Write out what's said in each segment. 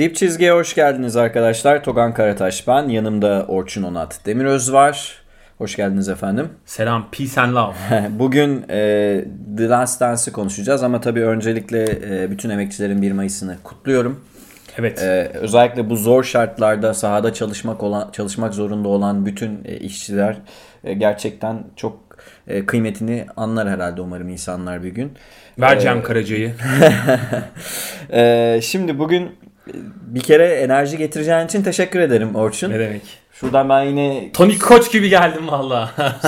Dip Çizgi'ye hoş geldiniz arkadaşlar. Togan Karataş ben. Yanımda Orçun Onat Demiröz var. Hoş geldiniz efendim. Selam, peace and love. Bugün e, The Last Dance'ı konuşacağız ama tabii öncelikle e, bütün emekçilerin 1 Mayıs'ını kutluyorum. Evet. E, özellikle bu zor şartlarda sahada çalışmak olan çalışmak zorunda olan bütün e, işçiler e, gerçekten çok e, kıymetini anlar herhalde umarım insanlar bir gün. Ver Cem Karaca'yı. E, şimdi bugün bir kere enerji getireceğin için teşekkür ederim Orçun. ne demek? Şuradan ben yine Tony Koç gibi geldim valla.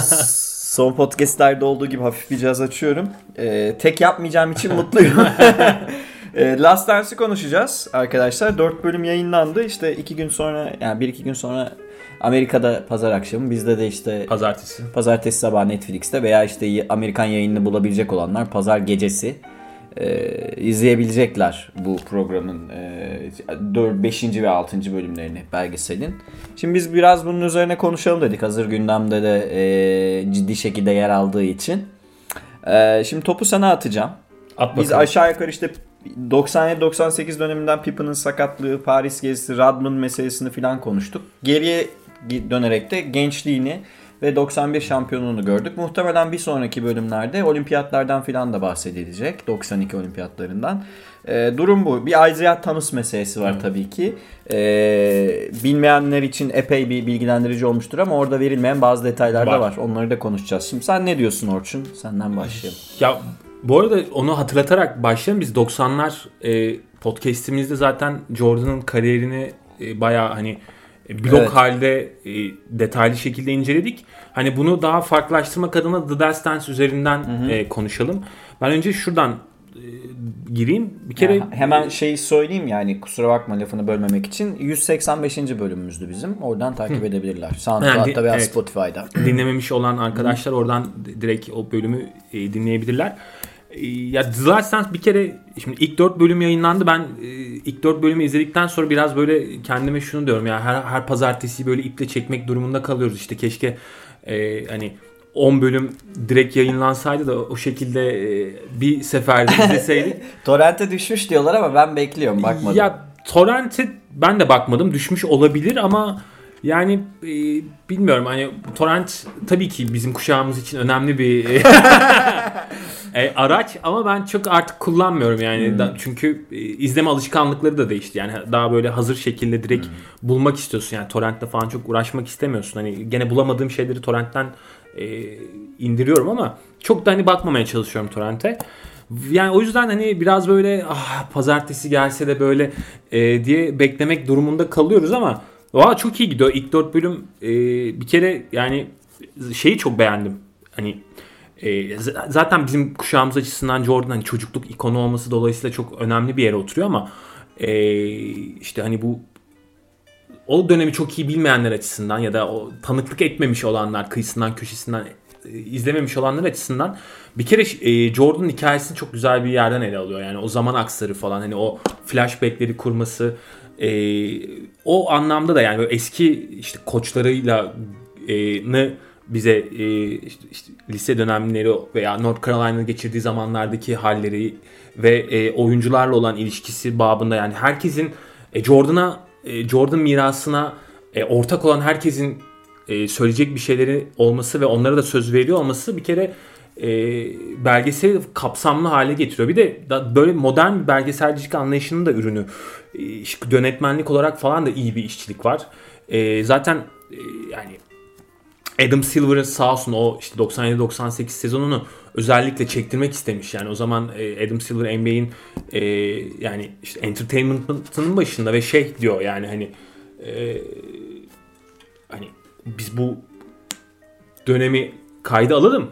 son podcastlerde olduğu gibi hafif bir caz açıyorum. E, tek yapmayacağım için mutluyum. E, Last Dance'i konuşacağız arkadaşlar. 4 bölüm yayınlandı. İşte 2 gün sonra yani 1-2 gün sonra Amerika'da pazar akşamı bizde de işte Pazartesi. pazartesi sabahı Netflix'te veya işte Amerikan yayınını bulabilecek olanlar pazar gecesi e, izleyebilecekler bu programın e, 4, 5. ve 6. bölümlerini belgeselin. Şimdi biz biraz bunun üzerine konuşalım dedik hazır gündemde de e, ciddi şekilde yer aldığı için. E, şimdi topu sana atacağım. At Biz aşağı yukarı işte 97-98 döneminden Pippen'ın sakatlığı, Paris gezisi, Rodman meselesini falan konuştuk. Geriye dönerek de gençliğini ve 91 şampiyonluğunu gördük. Muhtemelen bir sonraki bölümlerde olimpiyatlardan falan da bahsedilecek. 92 olimpiyatlarından. Ee, durum bu. Bir Isaiah Thomas meselesi var tabii ki. Ee, bilmeyenler için epey bir bilgilendirici olmuştur ama orada verilmeyen bazı detaylar da Var. var. Onları da konuşacağız. Şimdi sen ne diyorsun Orçun? Senden başlayalım. Ya bu arada onu hatırlatarak başlayalım. Biz 90'lar e, podcast'imizde zaten Jordan'ın kariyerini e, bayağı hani e, blok Evet. halde e, detaylı şekilde inceledik. Hani bunu daha farklılaştırmak adına The Last Dance üzerinden e, konuşalım. Ben önce şuradan e, gireyim. Bir kere Ya, hemen şeyi söyleyeyim yani kusura bakma lafını bölmemek için 185. bölümümüzdü bizim. Oradan takip edebilirler. SoundCloud'da veya evet. Spotify'da. dinlememiş olan arkadaşlar oradan direkt o bölümü e, dinleyebilirler. Ya The Last Dance bir kere şimdi ilk 4 bölüm yayınlandı. Ben e, ilk 4 bölümü izledikten sonra biraz böyle kendime şunu diyorum ya her, her pazartesi böyle iple çekmek durumunda kalıyoruz. İşte keşke e, hani 10 bölüm direkt yayınlansaydı da o şekilde e, bir seferde izleseydik. Torrent'e düşmüş diyorlar ama ben bekliyorum bakmadım. Ya Torrent'e ben de bakmadım. Düşmüş olabilir ama yani e, bilmiyorum hani Torrent tabii ki bizim kuşağımız için önemli bir e, araç ama ben çok artık kullanmıyorum yani. Da- çünkü e, izleme alışkanlıkları da değişti. Yani daha böyle hazır şekilde direkt bulmak istiyorsun. Yani torrentle falan çok uğraşmak istemiyorsun. Hani gene bulamadığım şeyleri torrentten e, indiriyorum ama çok da hani bakmamaya çalışıyorum torrente. Yani o yüzden hani biraz böyle ah, pazartesi gelse de böyle e, diye beklemek durumunda kalıyoruz ama Valla çok iyi gidiyor. İlk 4 bölüm e, bir kere yani şeyi çok beğendim. Hani e, zaten bizim kuşağımız açısından Jordan hani çocukluk ikonu olması dolayısıyla çok önemli bir yere oturuyor ama e, işte hani bu o dönemi çok iyi bilmeyenler açısından ya da o tanıklık etmemiş olanlar kıyısından köşesinden e, izlememiş olanlar açısından bir kere e, Jordan'ın hikayesini çok güzel bir yerden ele alıyor. Yani o zaman aksları falan hani o flashbackleri kurması e, o anlamda da yani böyle eski işte koçlarıyla e, nı bize e, işte, işte lise dönemleri veya North Carolina'da geçirdiği zamanlardaki halleri ve e, oyuncularla olan ilişkisi babında yani herkesin e, Jordan'a e, Jordan mirasına e, ortak olan herkesin e, söyleyecek bir şeyleri olması ve onlara da söz veriyor olması bir kere e, belgeseli kapsamlı hale getiriyor. Bir de da, böyle modern bir belgeselcilik anlayışının da ürünü. E, yönetmenlik olarak falan da iyi bir işçilik var. E, zaten e, yani Adam Silver'ın sağ olsun o işte 97-98 sezonunu özellikle çektirmek istemiş. Yani o zaman e, Adam Silver NBA'in e, yani işte entertainment'ın başında ve şey diyor yani hani e, hani biz bu dönemi kayda alalım.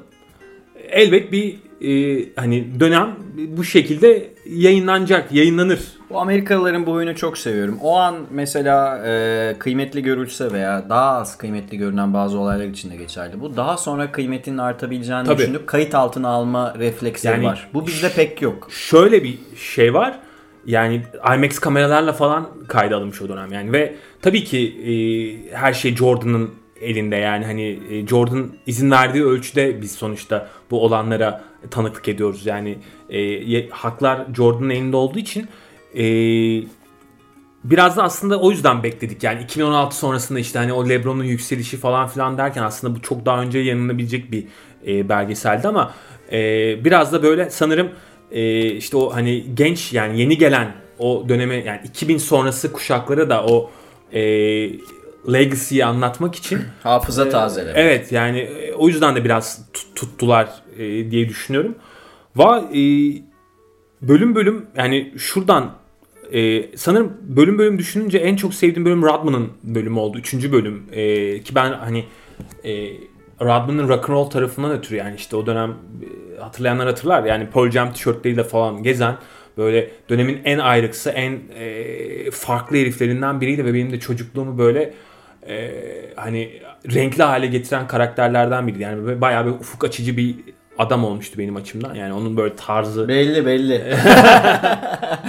Elbet bir e, hani dönem bu şekilde yayınlanacak, yayınlanır. Bu Amerikalıların bu oyunu çok seviyorum. O an mesela e, kıymetli görülse veya daha az kıymetli görünen bazı olaylar için de geçerli. Bu daha sonra kıymetinin artabileceğini Tabii. düşünüp kayıt altına alma refleksleri Yani- var. Bu bizde pek yok. şöyle bir şey var. Yani IMAX kameralarla falan kayda alınmış o dönem yani ve tabii ki e, her şey Jordan'ın elinde yani hani e, Jordan izin verdiği ölçüde biz sonuçta bu olanlara tanıklık ediyoruz yani e, haklar Jordan'ın elinde olduğu için e, biraz da aslında o yüzden bekledik. Yani 2016 sonrasında işte hani o LeBron'un yükselişi falan filan derken aslında bu çok daha önce yanılabilecek bir e, belgeseldi ama e, biraz da böyle sanırım e, işte o hani genç yani yeni gelen o döneme yani 2000 sonrası kuşaklara da o e, legacy'yi anlatmak için Hafıza tazeleme. Evet yani e, o yüzden de biraz tut- tuttular e, diye düşünüyorum. Va e, bölüm bölüm yani şuradan e, sanırım bölüm bölüm düşününce en çok sevdiğim bölüm Rodman'ın bölümü oldu. Üçüncü bölüm E, ki ben hani e, Rodman'ın rock'n'roll tarafından ötürü yani işte o dönem e, hatırlayanlar hatırlar yani Pearl Jam tişörtleriyle falan gezen böyle dönemin en ayrıksı en e, farklı heriflerinden biriydi ve benim de çocukluğumu böyle e, hani renkli hale getiren karakterlerden biriydi. Yani bayağı bir ufuk açıcı bir adam olmuştu benim açımdan. Yani onun böyle tarzı Belli belli.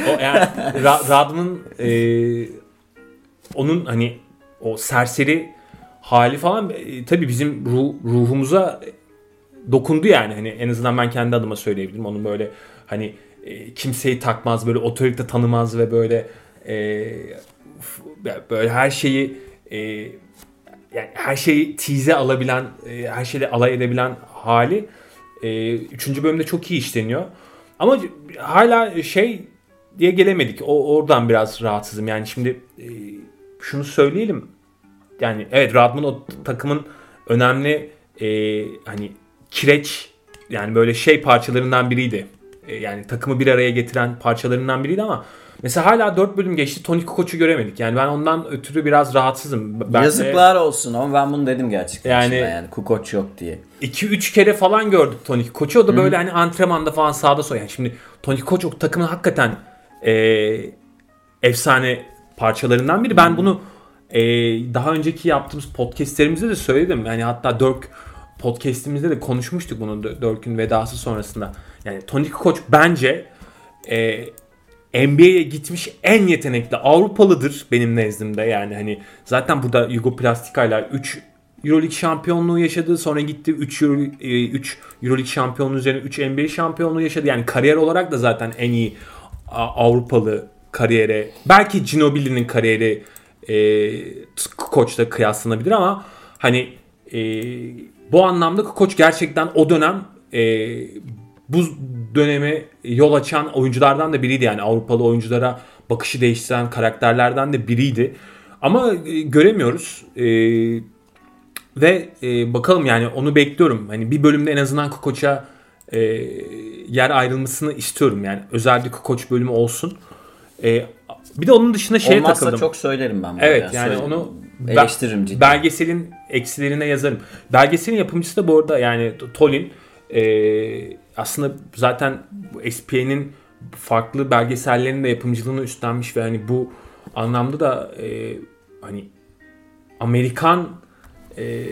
o yani Ra- Radman e, onun hani o serseri hali falan e, tabii bizim ruh, ruhumuza dokundu yani hani en azından ben kendi adıma söyleyebilirim. Onun böyle hani e, kimseyi takmaz böyle otorite tanımaz ve böyle e, böyle her şeyi e, yani her şeyi tize alabilen, e, her şeyle alay edebilen hali e, üçüncü bölümde çok iyi işleniyor. Ama hala şey diye gelemedik. O oradan biraz rahatsızım. Yani şimdi e, şunu söyleyelim. Yani evet Radman o takımın önemli e, hani kireç yani böyle şey parçalarından biriydi. E, yani takımı bir araya getiren parçalarından biriydi ama mesela hala 4 bölüm geçti. Tony Kokoc'u göremedik. Yani ben ondan ötürü biraz rahatsızım. Ben de- Yazıklar olsun ama ben bunu dedim gerçekten. Yani- Yani, Kukoç yok diye. 2-3 kere falan gördük Tony Koç'u. O da böyle hani antrenmanda falan sağda solda. Yani şimdi Tony Koç o takımın hakikaten e, efsane parçalarından biri. Ben bunu e, daha önceki yaptığımız podcastlerimizde de söyledim. Yani hatta Dirk podcastimizde de konuşmuştuk bunu Dirk'ün vedası sonrasında. Yani Tony Koç bence e, NBA'ye gitmiş en yetenekli Avrupalıdır benim nezdimde. Yani hani zaten burada Yugo Plastika'yla 3 Euroleague şampiyonluğu yaşadı. Sonra gitti 3 Euro, 3 Euroleague şampiyonluğu üzerine 3 NBA şampiyonluğu yaşadı. Yani kariyer olarak da zaten en iyi Avrupalı kariyere. Belki Ginobili'nin kariyeri e, Koç'la kıyaslanabilir ama hani e, bu anlamda Koç gerçekten o dönem e, bu döneme yol açan oyunculardan da biriydi yani Avrupalı oyunculara bakışı değiştiren karakterlerden de biriydi. Ama e, göremiyoruz. E, ve e, bakalım yani onu bekliyorum. Hani bir bölümde en azından Kukoç'a e, yer ayrılmasını istiyorum. Yani özel bir Kukoç bölümü olsun. E, bir de onun dışında şeye Olmazsa takıldım. çok söylerim ben. Evet arada. yani Söyle- onu eleştiririm cidden. Belgeselin eksilerine yazarım. Belgeselin yapımcısı da bu arada yani Tolin e, aslında zaten SPA'nin farklı belgesellerin de yapımcılığını üstlenmiş ve hani bu anlamda da e, hani Amerikan e,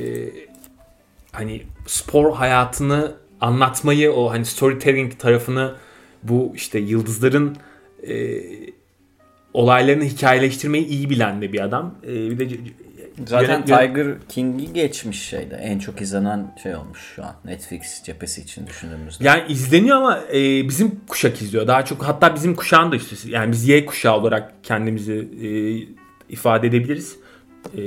hani spor hayatını anlatmayı o hani storytelling tarafını bu işte yıldızların e, olaylarını hikayeleştirmeyi iyi bilen de bir adam. E, bir de Zaten yönet- Tiger King'i geçmiş şeyde. En çok izlenen şey olmuş şu an. Netflix cephesi için düşündüğümüzde. Yani izleniyor ama e, bizim kuşak izliyor. Daha çok hatta bizim kuşağın da işte yani biz Y kuşağı olarak kendimizi e, ifade edebiliriz. E,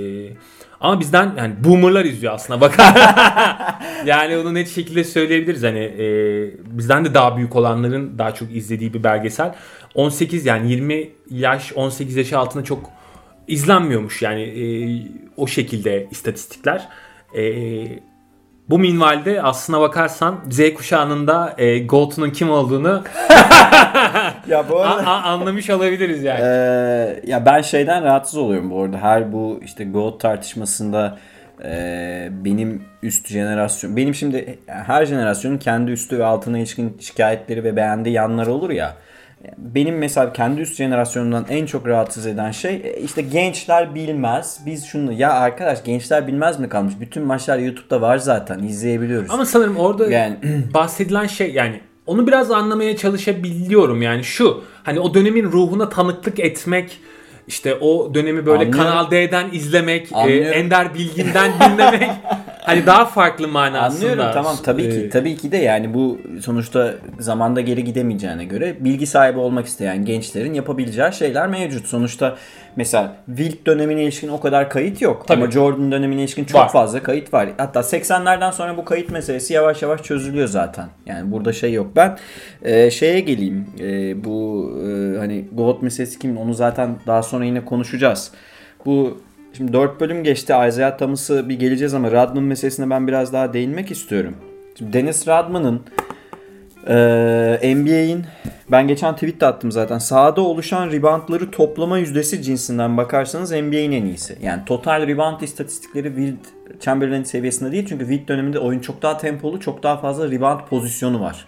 ama bizden yani boomerlar izliyor aslında bakar. yani onu net şekilde söyleyebiliriz. Hani e, bizden de daha büyük olanların daha çok izlediği bir belgesel. 18 yani 20 yaş 18 yaş altında çok izlenmiyormuş yani e, o şekilde istatistikler. E, bu minvalde aslına bakarsan Z kuşağının da e, Gold'un kim olduğunu Ya bu a- a- anlamış olabiliriz yani. Ee, ya ben şeyden rahatsız oluyorum bu arada. Her bu işte GOAT tartışmasında e, benim üst jenerasyon, benim şimdi her jenerasyonun kendi üstü ve altına ilişkin şikayetleri ve beğendiği yanları olur ya. Benim mesela kendi üst jenerasyonundan en çok rahatsız eden şey e, işte gençler bilmez. Biz şunu ya arkadaş gençler bilmez mi kalmış? Bütün maçlar YouTube'da var zaten izleyebiliyoruz. Ama sanırım orada Yani- bahsedilen şey yani onu biraz anlamaya çalışabiliyorum yani şu hani o dönemin ruhuna tanıklık etmek işte o dönemi böyle Anlıyorum. Kanal D'den izlemek, e. Ender Bilgin'den dinlemek hani daha farklı manasında. Anlıyorum tamam tabii ki e, tabii ki de yani bu sonuçta zamanda geri gidemeyeceğine göre bilgi sahibi olmak isteyen gençlerin yapabileceği şeyler mevcut. Sonuçta mesela Wilt dönemine ilişkin o kadar kayıt yok Tabii. ama Jordan dönemine ilişkin çok Var. fazla kayıt var. Hatta 80'lerden sonra bu kayıt meselesi yavaş yavaş çözülüyor zaten. Yani burada şey yok. Ben e, şeye geleyim. E, bu e, hani GOAT meselesi kimin onu zaten daha sonra yine konuşacağız. Bu Şimdi 4 bölüm geçti. Isaiah Thomas'ı bir geleceğiz ama Rodman meselesine ben biraz daha değinmek istiyorum. Şimdi Dennis Rodman'ın eee NBA'in ben geçen tweet de attım zaten. Sahada oluşan reboundları toplama yüzdesi cinsinden bakarsanız NBA'in en iyisi. Yani total rebound istatistikleri Wilt Chamberlain seviyesinde değil. Çünkü Wilt döneminde oyun çok daha tempolu, çok daha fazla rebound pozisyonu var.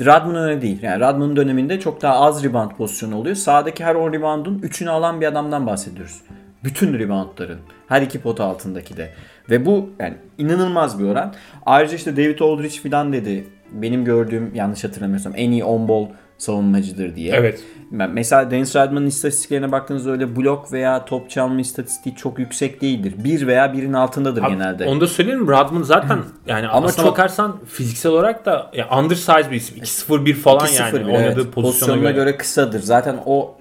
Rodman öyle değil. Yani Rodman döneminde çok daha az rebound pozisyonu oluyor. Sahadaki her 10 reboundun 3'ünü alan bir adamdan bahsediyoruz. Bütün reboundların. Her iki pot altındaki de. Ve bu yani inanılmaz bir oran. Ayrıca işte David Aldridge falan dedi. Benim gördüğüm yanlış hatırlamıyorsam en iyi on ball savunmacıdır diye. Evet. Ben- Mesela Dennis Rodman'ın istatistiklerine baktığınızda öyle blok veya top çalma istatistiği çok yüksek değildir. Bir veya birin altındadır Abi, genelde. Onu da söyleyeyim? Rodman zaten yani Ama çok- bakarsan fiziksel olarak da ya undersize bir isim. 2-0-1 falan 2-0 yani oynadığı evet. pozisyona, göre. kısadır. Zaten o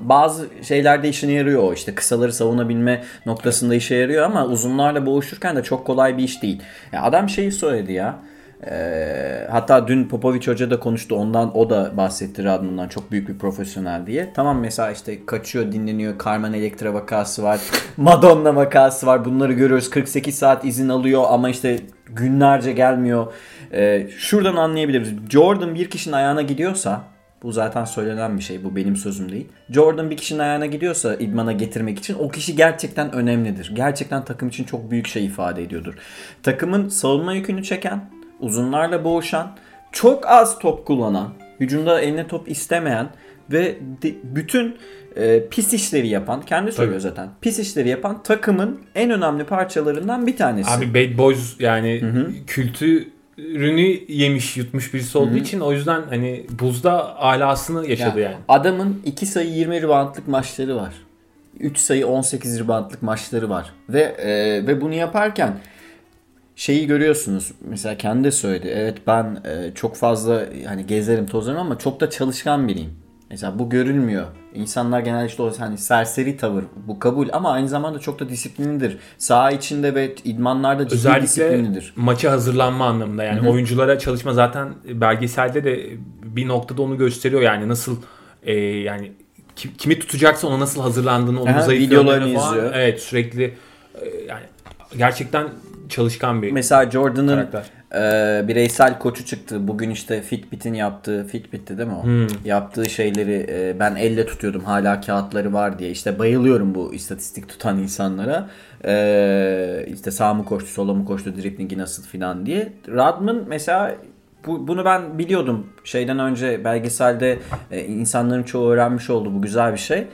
bazı şeylerde işine yarıyor. İşte kısaları savunabilme noktasında işe yarıyor ama uzunlarla boğuşurken de çok kolay bir iş değil. Ya adam şeyi söyledi ya. Hatta dün Popovic Hoca da konuştu. Ondan o da bahsetti Radman'dan çok büyük bir profesyonel diye. Tamam mesela işte kaçıyor, dinleniyor. Carmen Electra vakası var. Madonna vakası var. Bunları görüyoruz. 48 saat izin alıyor ama işte günlerce gelmiyor. Şuradan anlayabiliriz. Jordan bir kişinin ayağına gidiyorsa bu zaten söylenen bir şey. Bu benim sözüm değil. Jordan bir kişinin ayağına gidiyorsa idmana getirmek için o kişi gerçekten önemlidir. Gerçekten takım için çok büyük şey ifade ediyordur. Takımın savunma yükünü çeken, uzunlarla boğuşan, çok az top kullanan, hücumda eline top istemeyen ve de- bütün e, pis işleri yapan, kendi söylüyor zaten. Pis işleri yapan takımın en önemli parçalarından bir tanesi. Abi Bad Boys yani kültürünü yemiş yutmuş birisi olduğu için o yüzden hani buzda alasını yaşadı Ya, yani. Adamın 2 sayı 20 reboundlık maçları var. 3 sayı 18 reboundlık maçları var. Ve e, ve bunu yaparken şeyi görüyorsunuz. Mesela kendi de söyledi. Evet ben e, çok fazla hani gezerim tozarım ama çok da çalışkan biriyim. Mesela bu görülmüyor. İnsanlar genelde işte o hani serseri tavır bu kabul ama aynı zamanda çok da disiplinlidir. Saha içinde ve idmanlarda ciddi Özellikle disiplinlidir. maça hazırlanma anlamında yani oyunculara çalışma zaten belgeselde de bir noktada onu gösteriyor yani nasıl e, yani kim- kimi tutacaksa ona nasıl hazırlandığını, zayıflarını videolarını falan. izliyor. Evet sürekli e, yani gerçekten çalışkan bir Mesela Jordan'ın karakter. E, bireysel koçu çıktı. Bugün işte Fitbit'in yaptığı, Fitbit'ti değil mi o? Hmm. Yaptığı şeyleri e, ben elle tutuyordum. Hala kağıtları var diye. İşte bayılıyorum bu istatistik tutan insanlara. E, işte sağ mı koştu, sola mı koştu, driblingi nasıl filan diye. Rodman mesela bu, bunu ben biliyordum. Şeyden önce belgeselde e, insanların çoğu öğrenmiş oldu. Bu güzel bir şey.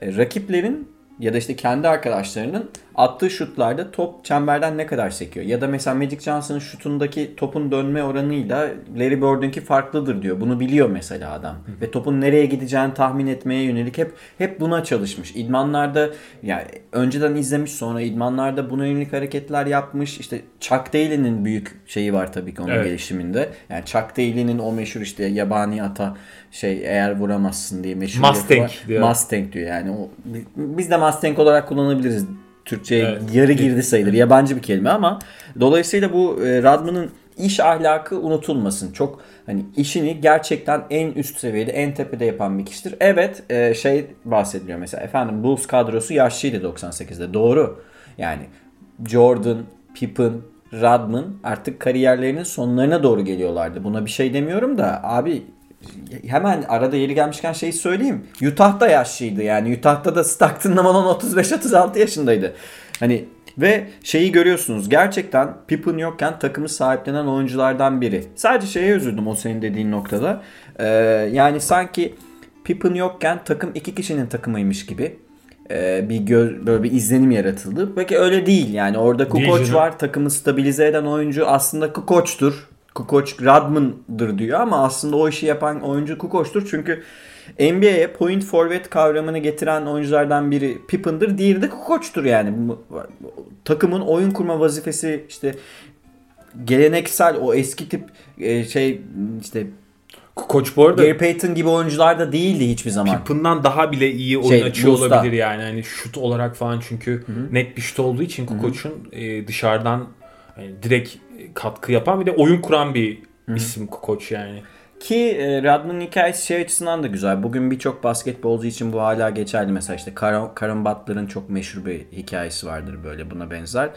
E, rakiplerin ya da işte kendi arkadaşlarının attığı şutlarda top çemberden ne kadar sekiyor. Ya da mesela Magic Johnson'ın şutundaki topun dönme oranıyla Larry Bird'ünki farklıdır diyor. Bunu biliyor mesela adam. Ve topun nereye gideceğini tahmin etmeye yönelik hep hep buna çalışmış. İdmanlarda yani önceden izlemiş sonra idmanlarda buna yönelik hareketler yapmış. İşte Chuck Daly'nin büyük şeyi var tabii ki onun Evet. gelişiminde. Yani Chuck Daly'nin o meşhur işte yabani ata şey eğer vuramazsın diye meşhur Mustang diyor. Mustang diyor yani. O, biz de Mustang olarak kullanabiliriz. Türkçe'ye Evet. yarı girdi sayılır. Yabancı bir kelime ama dolayısıyla bu e, Radman'ın iş ahlakı unutulmasın. Çok hani işini gerçekten en üst seviyede, en tepede yapan bir kişidir. Evet, e, şey bahsediliyor mesela. Efendim Bulls kadrosu yaşlıydı 98'de. Doğru. Yani Jordan, Pippen, Rodman artık kariyerlerinin sonlarına doğru geliyorlardı. Buna bir şey demiyorum da abi hemen arada yeri gelmişken şeyi söyleyeyim. Utah'da yaşlıydı yani. Utah'da da Stockton Malone 35-36 yaşındaydı. Hani ve şeyi görüyorsunuz gerçekten Pippen yokken takımı sahiplenen oyunculardan biri. Sadece şeye üzüldüm o senin dediğin noktada. Ee, yani sanki Pippen yokken takım iki kişinin takımıymış gibi e, bir göz, böyle bir izlenim yaratıldı. Peki öyle değil yani orada canım. var takımı stabilize eden oyuncu aslında Kukoc'tur. Kukoc Radman'dır diyor ama aslında o işi yapan oyuncu Kukoc'tur çünkü NBA'ye point forward kavramını getiren oyunculardan biri Pippen'dır. Diğeri de Kukoç'tur yani. Takımın oyun kurma vazifesi işte geleneksel o eski tip e, şey işte Koç bu arada Gary Payton gibi oyuncular da değildi hiçbir zaman. Pippin'dan daha bile iyi oyun Şey, açıyor olabilir yani. Hani şut olarak falan çünkü net bir şut olduğu için Kukoc'un e, dışarıdan yani direkt katkı yapan bir de oyun kuran bir isim Kukoc yani. Ki e, Rodman'ın hikayesi şey açısından da güzel. Bugün birçok basketbolcu için bu hala geçerli. Mesela işte Karen, Karen Butler'ın çok meşhur bir hikayesi vardır böyle buna benzer.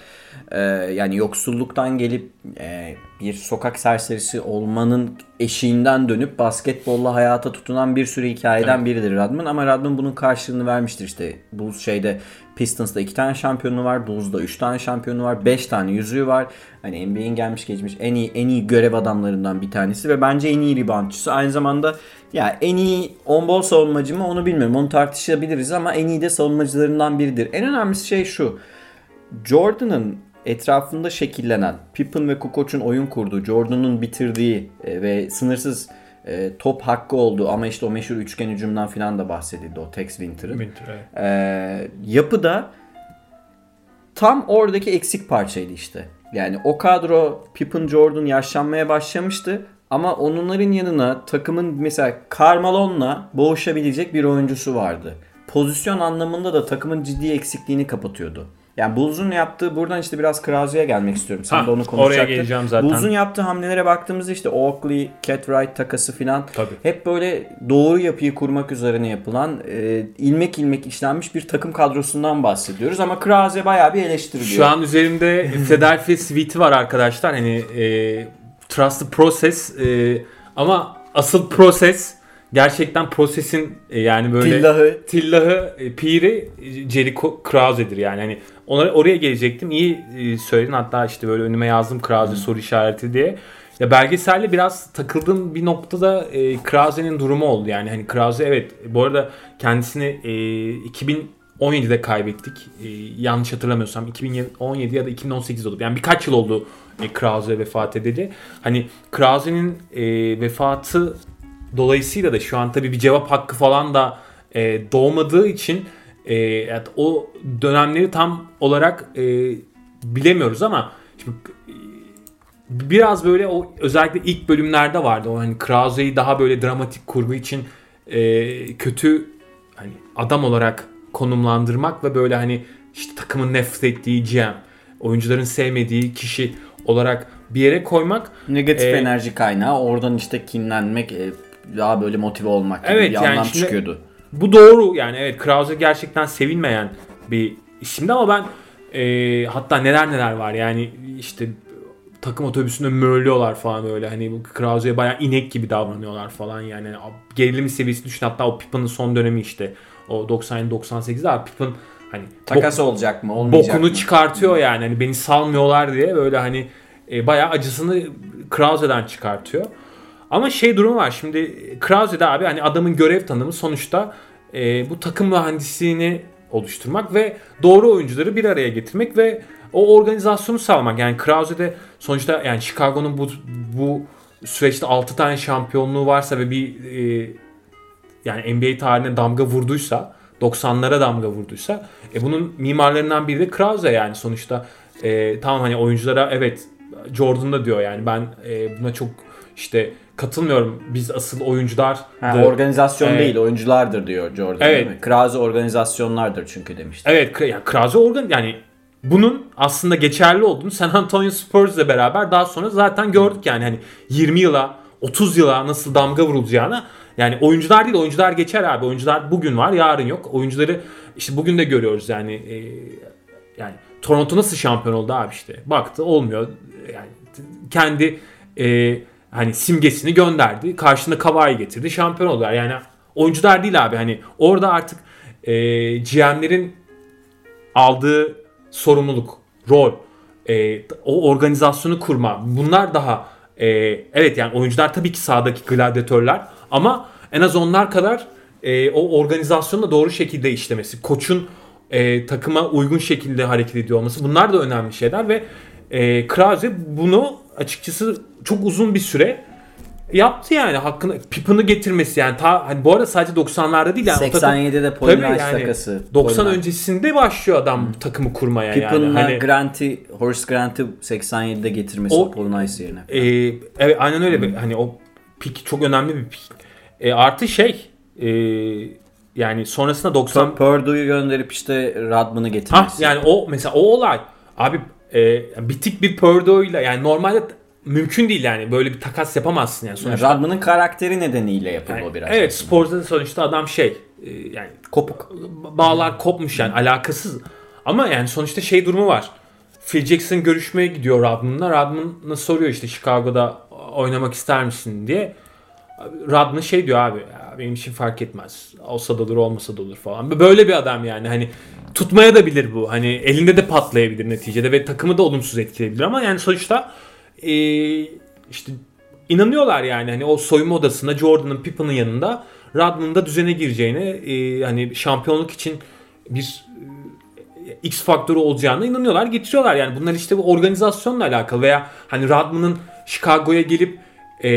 E, yani yoksulluktan gelip e, bir sokak serserisi olmanın eşiğinden dönüp basketbolla hayata tutunan bir sürü hikayeden biridir Rodman. Ama Rodman bunun karşılığını vermiştir işte. Bulls şeyde Pistons'da iki tane şampiyonu var. Bulls'da üç tane şampiyonu var. Beş tane yüzüğü var. Hani NBA'in gelmiş geçmiş en iyi en iyi görev adamlarından bir tanesi ve bence en iyi reboundçısı. Aynı zamanda ya en iyi on ball savunmacı mı onu bilmiyorum. Onu tartışabiliriz ama en iyi de savunmacılarından biridir. En önemli şey şu. Jordan'ın etrafında şekillenen Pippen ve Kukoc'un oyun kurduğu, Jordan'ın bitirdiği e, ve sınırsız e, top hakkı olduğu ama işte o meşhur üçgen hücumdan falan da bahsedildi o Tex Winter'ın. Ee, yapıda tam oradaki eksik parçaydı işte. Yani o kadro Pippen Jordan yaşlanmaya başlamıştı ama onların yanına takımın mesela Carmelo'nla boğuşabilecek bir oyuncusu vardı. Pozisyon anlamında da takımın ciddi eksikliğini kapatıyordu. Yani Bulls'un yaptığı buradan işte biraz Krause'ye gelmek istiyorum. Sen Ha, de onu oraya konuşacaktın. geleceğim zaten. Bulls'un yaptığı hamlelere baktığımızda işte Oakley, Cat Wright takası filan hep böyle doğru yapıyı kurmak üzerine yapılan e, ilmek ilmek işlenmiş bir takım kadrosundan bahsediyoruz ama Krause bayağı bir eleştiriliyor. Şu an üzerimde Philadelphia Suite'i var arkadaşlar. Hani e, Trust the Process e, ama asıl proses gerçekten prosesin e, yani böyle Tillahı Tillahı, e, Piri, e, Jericho Krause'dir yani. Hani ona, oraya gelecektim. İyi e, söyledin. Hatta işte böyle önüme yazdım Krause soru işareti diye. Ya belgeselle biraz takıldığım bir noktada e, Krause'nin durumu oldu. Yani hani Krause evet bu arada kendisini e, 2017'de kaybettik. E, yanlış hatırlamıyorsam 2017 ya da 2018 oldu. Yani birkaç yıl oldu e, Krause vefat edeli. Hani Krause'nin e, vefatı dolayısıyla da şu an tabii bir cevap hakkı falan da e, doğmadığı için e, yani o dönemleri tam olarak e, bilemiyoruz ama şimdi, e, biraz böyle o özellikle ilk bölümlerde vardı o hani Krause'yi daha böyle dramatik kurgu için e, kötü hani adam olarak konumlandırmak ve böyle hani işte takımın nefret ettiği GM, oyuncuların sevmediği kişi olarak bir yere koymak negatif E, enerji kaynağı oradan işte kinlenmek e, daha böyle motive olmak gibi Evet, bir yani anlam şimdi- çıkıyordu. Bu doğru. Yani evet Krause gerçekten sevilmeyen bir isimdi ama ben e, hatta neler neler var. Yani işte takım otobüsünde mörlüyorlar falan böyle hani bu Krause'ye bayağı inek gibi davranıyorlar falan yani. Gerilim seviyesi düşün. Hatta o Pippen'ın son dönemi işte. O 97-98'de abi Pippen hani Takas olacak mı olmayacak bokunu mı? çıkartıyor yani. Hani beni salmıyorlar diye böyle hani e, bayağı acısını Krause'den çıkartıyor. Ama şey durumu var şimdi Krause'de abi hani adamın görev tanımı sonuçta e, bu takım mühendisliğini oluşturmak ve doğru oyuncuları bir araya getirmek ve o organizasyonu sağlamak. Yani Krause'de sonuçta yani Chicago'nun bu bu süreçte 6 tane şampiyonluğu varsa ve bir e, yani NBA tarihine damga vurduysa 90'lara damga vurduysa e bunun mimarlarından biri de Krause yani sonuçta e, tamam hani oyunculara evet Jordan da diyor yani ben e, buna çok işte katılmıyorum biz asıl oyuncular Ha, organizasyon Evet. değil oyunculardır diyor Jordan Evet. değil mi? Krause organizasyonlardır çünkü demişti. Evet yani Krause organ yani bunun aslında geçerli olduğunu San Antonio Spurs ile beraber daha sonra zaten gördük yani hani 20 yıla 30 yıla nasıl damga vurulacağını yani oyuncular değil oyuncular geçer abi oyuncular bugün var yarın yok oyuncuları işte bugün de görüyoruz yani e, yani Toronto nasıl şampiyon oldu abi işte baktı olmuyor yani kendi e, hani simgesini gönderdi. Karşında Kawhi getirdi. Şampiyon oldular. Yani oyuncular değil abi. Hani orada artık e, GM'lerin aldığı sorumluluk, rol, e, o organizasyonu kurma bunlar daha e, evet yani oyuncular tabii ki sahadaki gladyatörler ama en az onlar kadar e, o organizasyonu da doğru şekilde işlemesi, koçun e, takıma uygun şekilde hareket ediyor olması bunlar da önemli şeyler ve e, Krause bunu açıkçası çok uzun bir süre yaptı yani hakkını Pippin'ı getirmesi yani ta hani bu arada sadece 90'larda değil yani o takım- 87'de Paul Tabii Rice yani takası. 90 Paul Rice. öncesinde başlıyor adam takımı kurmaya yani. Pippin'la Hani, Grant'i, Horace Grant'i 87'de getirmesi O- Rice yerine. e, evet aynen öyle bir hani o pik çok önemli bir pik. E, artı şey e, yani sonrasında 90 Purdue'yu gönderip işte Rodman'ı Ha getirmesi. yani o mesela o olay abi e, bitik bir Purdue'yla yani normalde mümkün değil yani böyle bir takas yapamazsın yani Yani sonuçta. Rodman'ın karakteri nedeniyle yapıldı Yani o biraz. evet sporda sonuçta adam şey e, yani Kopuk. bağlar kopmuş yani alakasız. Ama yani sonuçta şey durumu var. Phil Jackson görüşmeye gidiyor Rodman'la. Rodman'a soruyor işte Chicago'da oynamak ister misin diye. Rodman şey diyor abi benim için fark etmez. Olsa da olur olmasa da olur falan. Böyle bir adam yani hani tutmaya da bilir bu. Hani elinde de patlayabilir neticede ve takımı da olumsuz etkileyebilir ama yani sonuçta e, işte inanıyorlar yani hani o soyunma odasında Jordan'ın Pippen'ın yanında Rodman'ın da düzene gireceğine e, hani şampiyonluk için bir e, X faktörü olacağına inanıyorlar getiriyorlar yani bunlar işte bu organizasyonla alakalı veya hani Rodman'ın Chicago'ya gelip e,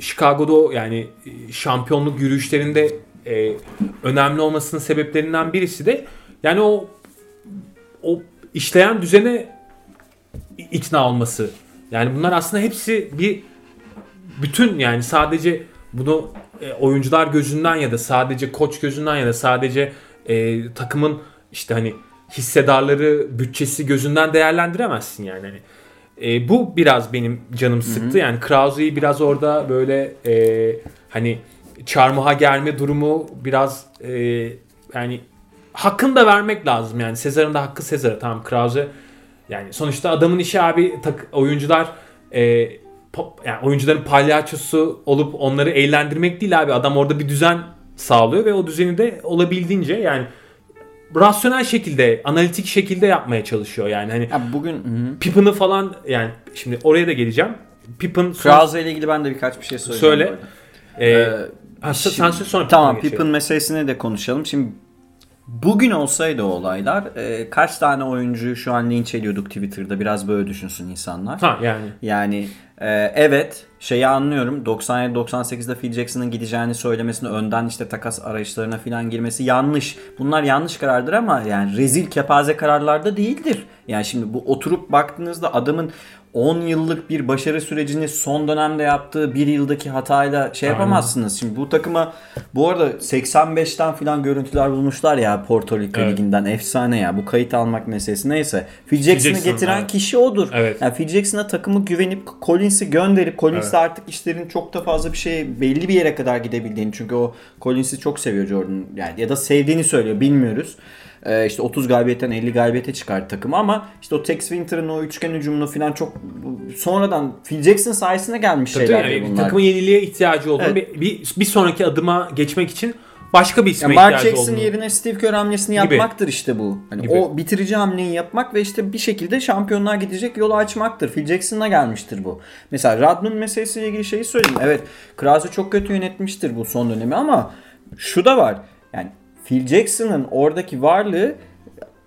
Chicago'da yani e, şampiyonluk yürüyüşlerinde e, önemli olmasının sebeplerinden birisi de yani o o işleyen düzene ikna olması. Yani bunlar aslında hepsi bir bütün yani sadece bunu e, oyuncular gözünden ya da sadece koç gözünden ya da sadece e, takımın işte hani hissedarları bütçesi gözünden değerlendiremezsin yani. Hani, e, bu biraz benim canım sıktı. Yani Krause'yi biraz orada böyle e, hani çarmıha gelme durumu biraz e, yani hakkını da vermek lazım yani. Sezar'ın da hakkı Sezar'a tamam Krause yani sonuçta adamın işi abi tak, oyuncular e, pop, yani oyuncuların palyaçosu olup onları eğlendirmek değil abi. Adam orada bir düzen sağlıyor ve o düzeni de olabildiğince yani rasyonel şekilde, analitik şekilde yapmaya çalışıyor yani. Hani Ya bugün. Pippin'ı falan yani şimdi oraya da geleceğim. Pippin Krause ile ilgili ben de birkaç bir şey söyleyeceğim. Söyle. bu arada. e, Ee, ha, sen şimdi- söyle sonra Tamam geçelim. meselesini de konuşalım. Şimdi bugün olsaydı o olaylar e, kaç tane oyuncuyu şu an linç ediyorduk Twitter'da biraz böyle düşünsün insanlar. Ha yani. Yani e, evet şeyi anlıyorum 97-98'de Phil Jackson'ın gideceğini söylemesini önden işte takas arayışlarına falan girmesi yanlış. Bunlar yanlış karardır ama yani rezil kepaze kararlarda değildir. Yani şimdi bu oturup baktığınızda adamın 10 yıllık bir başarı sürecini son dönemde yaptığı bir yıldaki hatayla şey Aynen. yapamazsınız. Şimdi bu takıma bu arada 85'ten falan görüntüler bulmuşlar ya Porto Rico Evet. liginden efsane ya bu kayıt almak meselesi neyse. Phil Jackson'ı Jackson, getiren evet. kişi odur. Evet. Yani Phil Jackson'a takımı güvenip Collins'i gönderip Collins Evet. artık işlerin çok da fazla bir şey belli bir yere kadar gidebildiğini çünkü o Collins'i çok seviyor Jordan yani ya da sevdiğini söylüyor bilmiyoruz. Ee, işte 30 galibiyetten 50 galibiyete çıkardı takımı ama işte o Tex Winter'ın o üçgen hücumunu falan çok sonradan Phil Jackson sayesinde gelmiş Tabii şeyler yani bunlar. takımın yeniliğe ihtiyacı olduğunu Evet. bir, bir, bir sonraki adıma geçmek için başka bir isme Ya Mark ihtiyacı Jackson olduğunu. yerine Steve Kerr hamlesini Gibi. yapmaktır işte bu. Hani Gibi. o bitirici hamleyi yapmak ve işte bir şekilde şampiyonluğa gidecek yolu açmaktır. Phil Jackson'a gelmiştir bu. Mesela Rodman meselesiyle ilgili şeyi söyleyeyim. Evet Krause çok kötü yönetmiştir bu son dönemi ama şu da var. Yani Phil Jackson'ın oradaki varlığı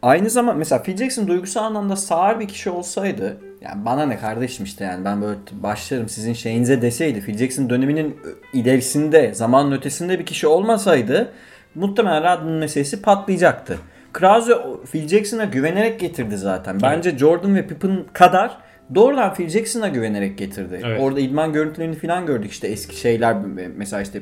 aynı zaman mesela Phil Jackson duygusal anlamda sağır bir kişi olsaydı yani bana ne kardeşim işte yani ben böyle başlarım sizin şeyinize deseydi Phil Jackson döneminin ilerisinde zamanın ötesinde bir kişi olmasaydı muhtemelen Rodman meselesi patlayacaktı. Krause Phil Jackson'a güvenerek getirdi zaten. Bence Jordan ve Pippen kadar doğrudan Phil Jackson'a güvenerek getirdi. Evet. Orada idman görüntülerini falan gördük işte eski şeyler mesela işte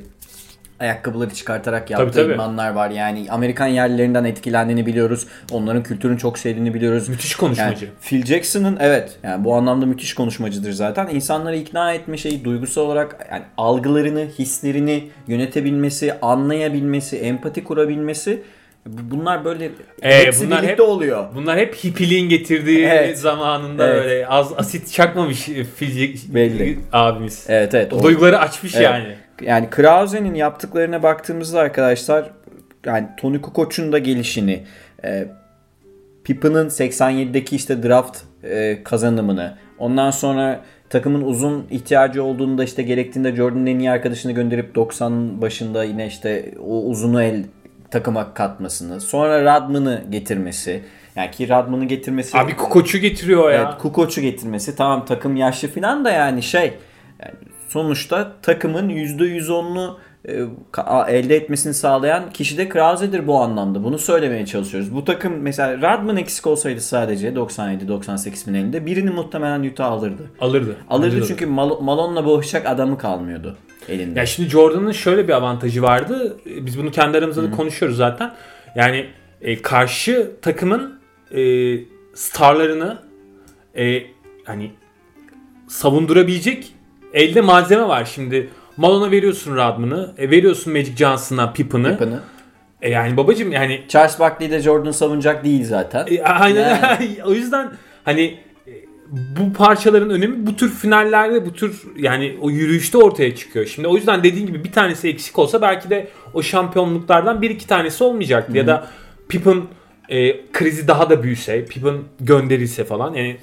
ayakkabıları çıkartarak yaptığı tabii. idmanlar var. Yani Amerikan yerlilerinden etkilendiğini biliyoruz. Onların kültürünü çok sevdiğini biliyoruz. Müthiş konuşmacı. Yani Phil Jackson'ın evet yani bu anlamda müthiş konuşmacıdır zaten. İnsanları ikna etme şeyi duygusal olarak yani algılarını, hislerini yönetebilmesi, anlayabilmesi, empati kurabilmesi bu- bunlar böyle Ee, bunlar hep- oluyor. Bunlar hep hippiliğin getirdiği Evet. zamanında Evet. böyle az asit çakmamış e, fizik Belli. abimiz. Evet evet. O o- duyguları açmış Evet. yani. Yani Krause'nin yaptıklarına baktığımızda arkadaşlar yani Tony Kukoc'un da gelişini, e, Pippen'ın 87'deki işte draft e, kazanımını, ondan sonra takımın uzun ihtiyacı olduğunda işte gerektiğinde Jordan'ın en iyi arkadaşını gönderip 90 başında yine işte o uzunu el takıma katmasını, sonra Radman'ı getirmesi. Yani ki Radman'ı getirmesi Abi koçu getiriyor ya. Evet, Kukoc'u getirmesi tamam takım yaşlı falan da yani şey yani sonuçta takımın %110'unu e, elde etmesini sağlayan kişi de Krause'dir bu anlamda. Bunu söylemeye çalışıyoruz. Bu takım mesela Radman eksik olsaydı sadece 97-98 finalinde birini muhtemelen Utah alırdı. Alırdı. Alırdı Bence çünkü Mal- Malone'la boğuşacak adamı kalmıyordu elinde. Ya şimdi Jordan'ın şöyle bir avantajı vardı. Biz bunu kendi aramızda da konuşuyoruz zaten. Yani e, karşı takımın e, starlarını e, hani savundurabilecek elde malzeme var. Şimdi Malone'a veriyorsun Rodman'ı, e, veriyorsun Magic Johnson'a Pippen'ı. Yapını. E, yani babacım yani Charles Barkley de Jordan savunacak değil zaten. E, aynen Yani. o yüzden hani e, bu parçaların önemi bu tür finallerde bu tür yani o yürüyüşte ortaya çıkıyor. Şimdi o yüzden dediğin gibi bir tanesi eksik olsa belki de o şampiyonluklardan bir iki tanesi olmayacaktı. Ya da Pippen e, krizi daha da büyüse, Pippen gönderilse falan yani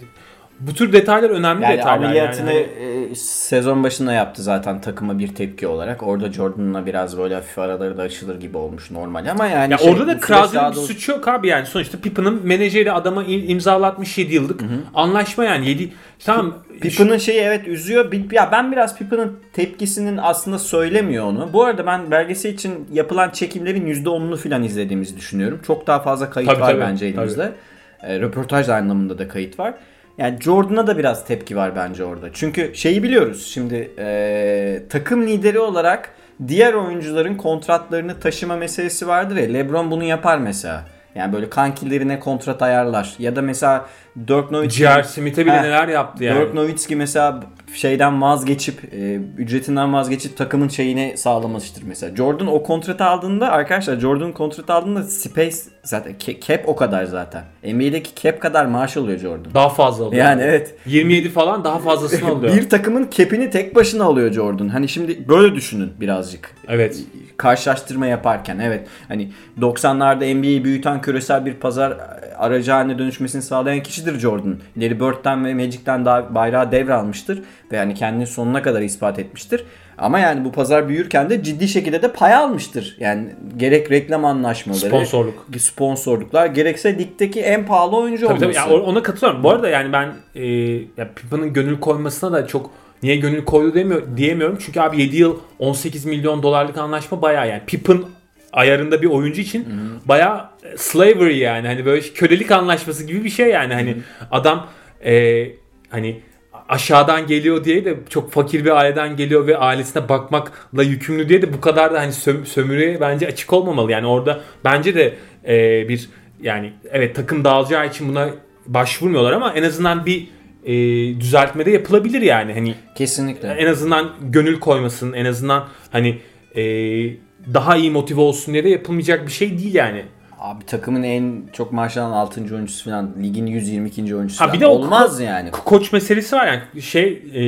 bu tür detaylar önemli Yani detaylar. ameliyatını yani. e, sezon başında yaptı zaten takıma bir tepki olarak. Orada Jordan'la biraz böyle hafif araları da açılır gibi olmuş normal ama yani Ya şey, orada da daha bir suçu yok abi yani sonuçta Pippen'ın menajeri adama im- imzalatmış 7 yıllık anlaşma yani 7 tamam Pippen'ın şeyi evet üzüyor. Ya ben biraz Pippen'ın tepkisinin aslında söylemiyor onu. Bu arada ben belgesel için yapılan çekimlerin %10'unu falan izlediğimizi düşünüyorum. Çok daha fazla kayıt Tabii, var tabii, bence elimizde. E, röportaj anlamında da kayıt var. Yani Jordan'a da biraz tepki var bence orada. Çünkü şeyi biliyoruz. Şimdi e, takım lideri olarak diğer oyuncuların kontratlarını taşıma meselesi vardır ya. LeBron bunu yapar mesela. Yani böyle kankilerine kontrat ayarlar. Ya da mesela Dirk Nowitzki J.R. Smith'e bile neler yaptı yani. Dirk Nowitzki mesela şeyden vazgeçip e, ücretinden vazgeçip takımın şeyini sağlamıştır mesela. Jordan o kontratı aldığında arkadaşlar Jordan kontratı aldığında space zaten ca- cap o kadar zaten. NBA'deki cap kadar maaş alıyor Jordan. Daha fazla alıyor. Yani evet. 27 falan daha fazlasını alıyor. Bir takımın cap'ini tek başına alıyor Jordan. Hani şimdi böyle düşünün birazcık. Evet. Karşılaştırma yaparken evet. Hani 90'larda NBA'yi büyüten küresel bir pazar aracı haline dönüşmesini sağlayan kişidir Jordan. Larry Bird'den ve Magic'ten daha bayrağı devralmıştır. Ve yani kendini sonuna kadar ispat etmiştir. Ama yani bu pazar büyürken de ciddi şekilde de pay almıştır. Yani gerek reklam anlaşmaları, Sponsorluk. sponsorluklar, gerekse ligdeki en pahalı oyuncu Tabii olması. tabii ona katılıyorum. Bu arada yani ben e, ya Pippa'nın gönül koymasına da çok niye gönül koydu demiyor, diyemiyorum. Çünkü abi 7 yıl 18 milyon dolarlık anlaşma bayağı yani Pippen ayarında bir oyuncu için bayağı e, slavery yani hani böyle kölelik anlaşması gibi bir şey yani hani adam e, hani aşağıdan geliyor diye de çok fakir bir aileden geliyor ve ailesine bakmakla yükümlü diye de bu kadar da hani söm- sömürüye bence açık olmamalı. Yani orada bence de e, bir yani evet takım dağılacağı için buna başvurmuyorlar ama en azından bir e, düzeltme de yapılabilir yani. Hani Kesinlikle. en azından gönül koymasın, en azından hani e, daha iyi motive olsun diye de yapılmayacak bir şey değil yani. Abi takımın en çok maaş alan 6. oyuncusu falan ligin 122. oyuncusu Ha, falan. bir de olmaz ko- yani. Ko- Koç meselesi var yani şey e,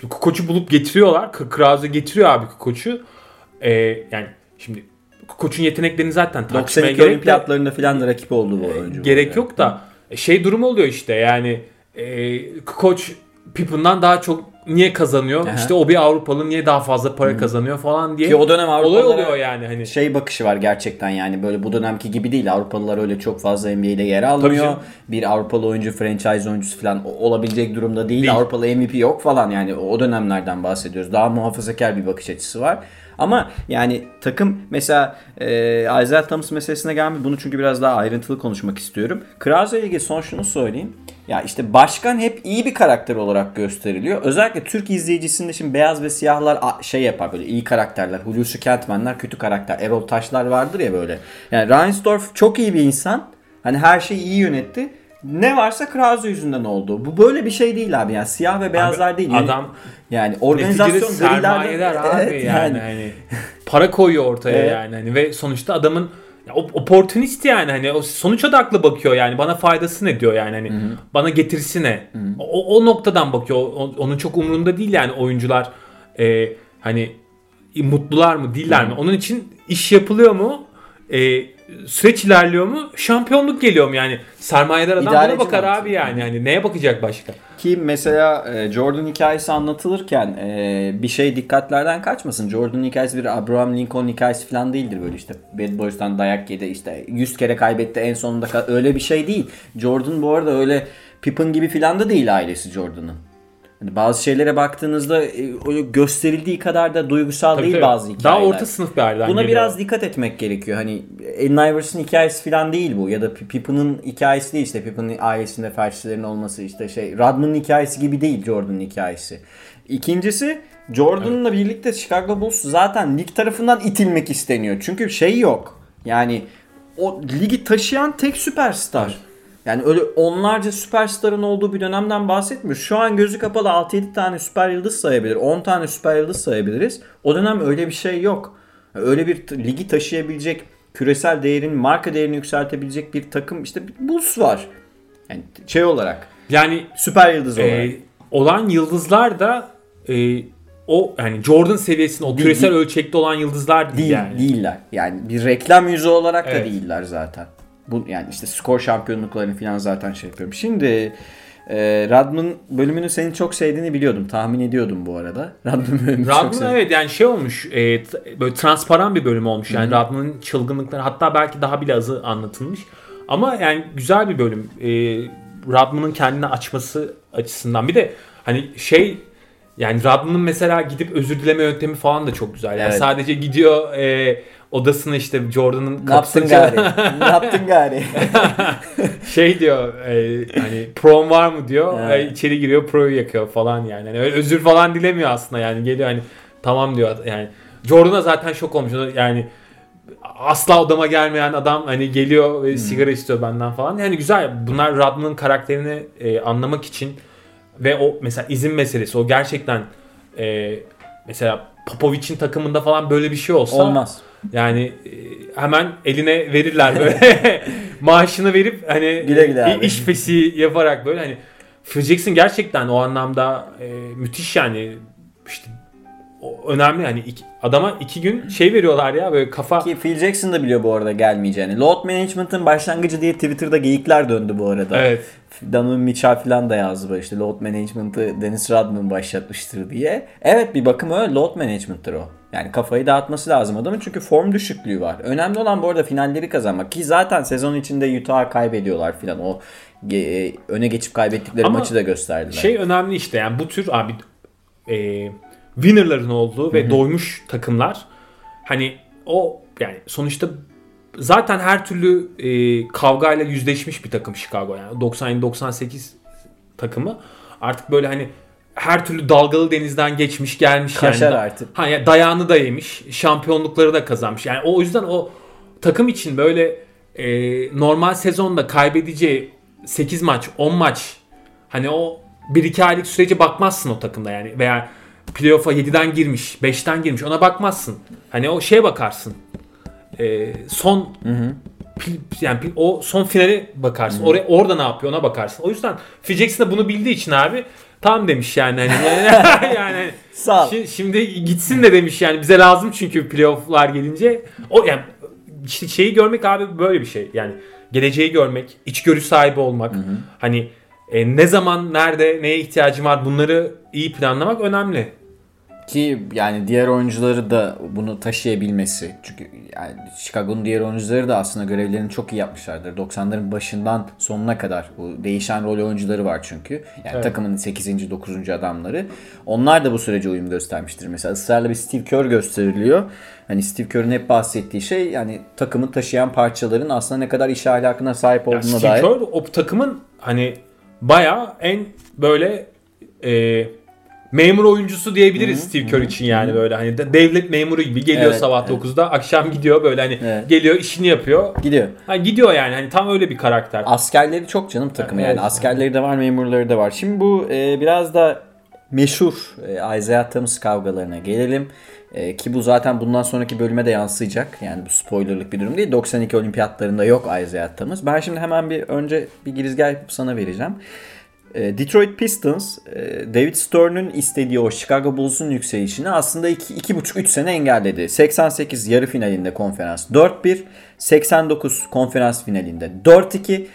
şimdi koçu bulup getiriyorlar. Krause getiriyor abi koçu. E, yani şimdi koçun yeteneklerini zaten tartışmaya 92 gerek, de- olimpiyatlarında falan da rakip oldu bu oyuncu. gerek yok da şey durum oluyor işte yani e, koç Pippen'dan daha çok niye kazanıyor? Aha. İşte o bir Avrupalı niye daha fazla para kazanıyor falan diye. Ki o dönem olay Avrupalılara oluyor yani hani. şey bakışı var gerçekten yani böyle bu dönemki gibi değil. Avrupalılar öyle çok fazla NBA'de yer almıyor. Bir Avrupalı oyuncu franchise oyuncusu falan olabilecek durumda değil. Değil. Avrupalı MVP yok falan yani o dönemlerden bahsediyoruz. Daha muhafazakar bir bakış açısı var. Ama yani takım mesela e, Isaiah Thomas meselesine gelme bunu çünkü biraz daha ayrıntılı konuşmak istiyorum. Krause ilgili son şunu söyleyeyim. Ya işte başkan hep iyi bir karakter olarak gösteriliyor. Özellikle Türk izleyicisinde şimdi beyaz ve siyahlar şey yapar böyle iyi karakterler. Hulusi Kentmenler kötü karakter. Erol Taşlar vardır ya böyle. Yani Reinsdorf çok iyi bir insan. Hani her şeyi iyi yönetti. Ne varsa Krause yüzünden oldu. Bu böyle bir şey değil abi. Yani siyah ve beyazlar değil. Adam yani organizasyon sermayedar abi Evet, yani. hani para koyuyor ortaya Evet. yani hani ve sonuçta adamın ya, op- opportunist yani hani o sonuç odaklı bakıyor yani bana faydası ne diyor yani hani bana getirisi ne? O, o noktadan bakıyor O- onun çok umurunda değil yani oyuncular e, hani mutlular mı değiller mi? Onun için iş yapılıyor mu? E, süreç ilerliyor mu şampiyonluk geliyor mu yani sermayedar adam İdareci buna bakar mantığı. abi yani hani neye bakacak başka Ki mesela e, Jordan hikayesi anlatılırken e, bir şey dikkatlerden kaçmasın. Jordan hikayesi bir Abraham Lincoln hikayesi falan değildir böyle işte Bad Boys'tan dayak yedi işte 100 kere kaybetti en sonunda öyle bir şey değil. Jordan bu arada öyle Pippen gibi falan da değil ailesi Jordan'ın. Hani bazı şeylere baktığınızda e, gösterildiği kadar da duygusal Tabii değil tabii. bazı hikayeler. Daha orta sınıf bir aileden Buna geliyor. biraz dikkat etmek gerekiyor. Hani Allen Iverson hikayesi falan değil bu. Ya da P- Pippen'ın hikayesi değil işte. Pippen'ın ailesinde felçlilerin olması işte şey. Rodman'ın hikayesi gibi değil Jordan'ın hikayesi. İkincisi Jordan'la birlikte Chicago Bulls zaten lig tarafından itilmek isteniyor. Çünkü şey yok. Yani o ligi taşıyan tek süperstar. Yani öyle onlarca süperstarın olduğu bir dönemden bahsetmiyoruz. Şu an gözü kapalı 6-7 tane süper yıldız sayabilir. 10 tane süper yıldız sayabiliriz. O dönem öyle bir şey yok. Öyle bir ligi taşıyabilecek, küresel değerini, marka değerini yükseltebilecek bir takım işte bir Bulls var. Yani şey olarak, Yani süper yıldız olarak. e, olan yıldızlar da e, o yani Jordan seviyesinde o Değil, küresel değil. ölçekte olan yıldızlar değil, Değil, yani. değiller. Yani bir reklam yüzü olarak da Evet. değiller zaten. Bu yani işte skor şampiyonluklarını falan zaten şey yapıyorum. Şimdi e, Radman bölümünü senin çok sevdiğini biliyordum. Tahmin ediyordum bu arada. Radman bölümünü çok Radman sevdim. evet yani şey olmuş e, böyle transparan bir bölüm olmuş yani Radman'ın çılgınlıkları hatta belki daha bile azı anlatılmış ama yani güzel bir bölüm e, Radman'ın kendini açması açısından bir de hani şey yani Radman'ın mesela gidip özür dileme yöntemi falan da çok güzel yani Evet. sadece gidiyor e, odasına işte Jordan'ın Ne yaptın kapısını gari? ne yaptın gari? şey diyor e, hani prom var mı diyor Evet. e, içeri giriyor pro'yu yakıyor falan yani. yani öyle özür falan dilemiyor aslında yani geliyor hani tamam diyor yani Jordan'a zaten şok olmuş yani asla odama gelmeyen adam hani geliyor ve sigara istiyor benden falan yani güzel bunlar Rodman'ın karakterini e, anlamak için ve o mesela izin meselesi o gerçekten e, mesela Popovic'in takımında falan böyle bir şey olsa Olmaz. Yani e, hemen eline verirler böyle maaşını verip hani Güle güle abi. iş fesi yaparak böyle hani Phil Jackson gerçekten o anlamda e, müthiş yani işte önemli yani iki, adama iki gün şey veriyorlar ya böyle kafa Ki Phil Jackson da biliyor bu arada gelmeyeceğini. Load Management'ın başlangıcı diye Twitter'da geyikler döndü bu arada. evet Donovan Mitchell falan da yazdı böyle işte load management'ı Dennis Rodman başlatmıştır diye. Evet bir bakım öyle load management'tır o. Yani kafayı dağıtması lazım adamın çünkü form düşüklüğü var. Önemli olan bu arada finalleri kazanmak ki zaten sezon içinde Utah'a kaybediyorlar filan o e, öne geçip kaybettikleri Ama maçı da gösterdiler. şey önemli işte yani bu tür abi e, winner'ların olduğu ve doymuş takımlar hani o yani sonuçta zaten her türlü e, kavgayla yüzleşmiş bir takım Chicago yani 97-98 takımı artık böyle hani her türlü dalgalı denizden geçmiş gelmiş Kaşar yani. artık. Ha, yani dayağını da yemiş, şampiyonlukları da kazanmış. Yani o, o yüzden o takım için böyle e, normal sezonda kaybedeceği 8 maç, 10 maç hani o 1-2 aylık sürece bakmazsın o takımda yani veya playoff'a 7'den girmiş, 5'ten girmiş ona bakmazsın. Hani o şeye bakarsın. E, son pil- yani pil- o son finale bakarsın. Oraya orada ne yapıyor ona bakarsın. O yüzden Phil Jackson da bunu bildiği için abi tam demiş yani hani yani Sağ ol. Şi- Şimdi gitsin de demiş yani bize lazım çünkü playoff'lar gelince. O yani işte şeyi görmek abi böyle bir şey. Yani geleceği görmek, içgörü sahibi olmak. Hani e, ne zaman, nerede, neye ihtiyacım var bunları iyi planlamak önemli. Ki yani diğer oyuncuları da bunu taşıyabilmesi. Çünkü yani Chicago'nun diğer oyuncuları da aslında görevlerini çok iyi yapmışlardır. 90'ların başından sonuna kadar bu değişen rol oyuncuları var çünkü. Yani Evet. takımın 8. 9. adamları. Onlar da bu sürece uyum göstermiştir. Mesela ısrarla bir Steve Kerr gösteriliyor. Hani Steve Kerr'ün hep bahsettiği şey yani takımı taşıyan parçaların aslında ne kadar iş ahlakına sahip olduğuna Steve dair. Kerr o takımın hani bayağı en böyle e, memur oyuncusu diyebiliriz Steve Kerr için yani böyle hani de- devlet memuru gibi geliyor Evet, sabah evet. 9'da akşam gidiyor böyle hani Evet. geliyor işini yapıyor. Gidiyor. Ha, gidiyor yani hani tam öyle bir karakter. Askerleri çok canım takımı Evet. yani. Askerleri de var, memurları da var. Şimdi bu e, biraz da meşhur e, Isaiah Thomas kavgalarına gelelim. E, ki bu zaten bundan sonraki bölüme de yansıyacak. Yani bu spoilerlık bir durum değil. 92 olimpiyatlarında yok Isaiah Thomas. Ben şimdi hemen bir önce bir girizgah yapıp sana vereceğim. E, Detroit Pistons, e, David Stern'ün istediği o Chicago Bulls'un yükselişini aslında 2,5-3 sene engelledi. 88 yarı finalinde konferans 4-1, 89 konferans finalinde 4-2,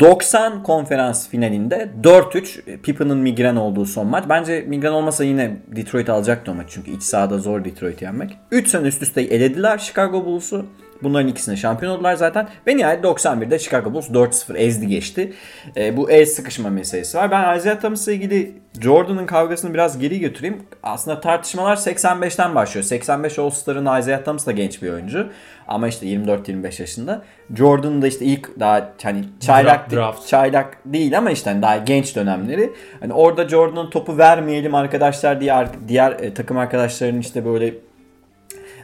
90 konferans finalinde 4-3 Pippen'ın migren olduğu son maç. Bence migren olmasa yine Detroit alacaktı o maç çünkü iç sahada zor Detroit yenmek. 3 sene üst üste elediler Chicago Bulls'u. Bunların ikisine şampiyon oldular zaten. Ve nihayet 91'de Chicago Bulls 4-0 ezdi geçti. E, bu el sıkışma meselesi var. Ben Isaiah Thomas'la ilgili Jordan'ın kavgasını biraz geri götüreyim. Aslında tartışmalar 85'ten başlıyor. 85 All-Star'ın Isaiah Thomas da genç bir oyuncu. Ama işte 24-25 yaşında. Jordan'ın da işte ilk daha hani çaylak Draft. çaylak değil ama işte hani daha genç dönemleri. Hani orada Jordan'ın topu vermeyelim arkadaşlar diye diğer e, takım arkadaşlarının işte böyle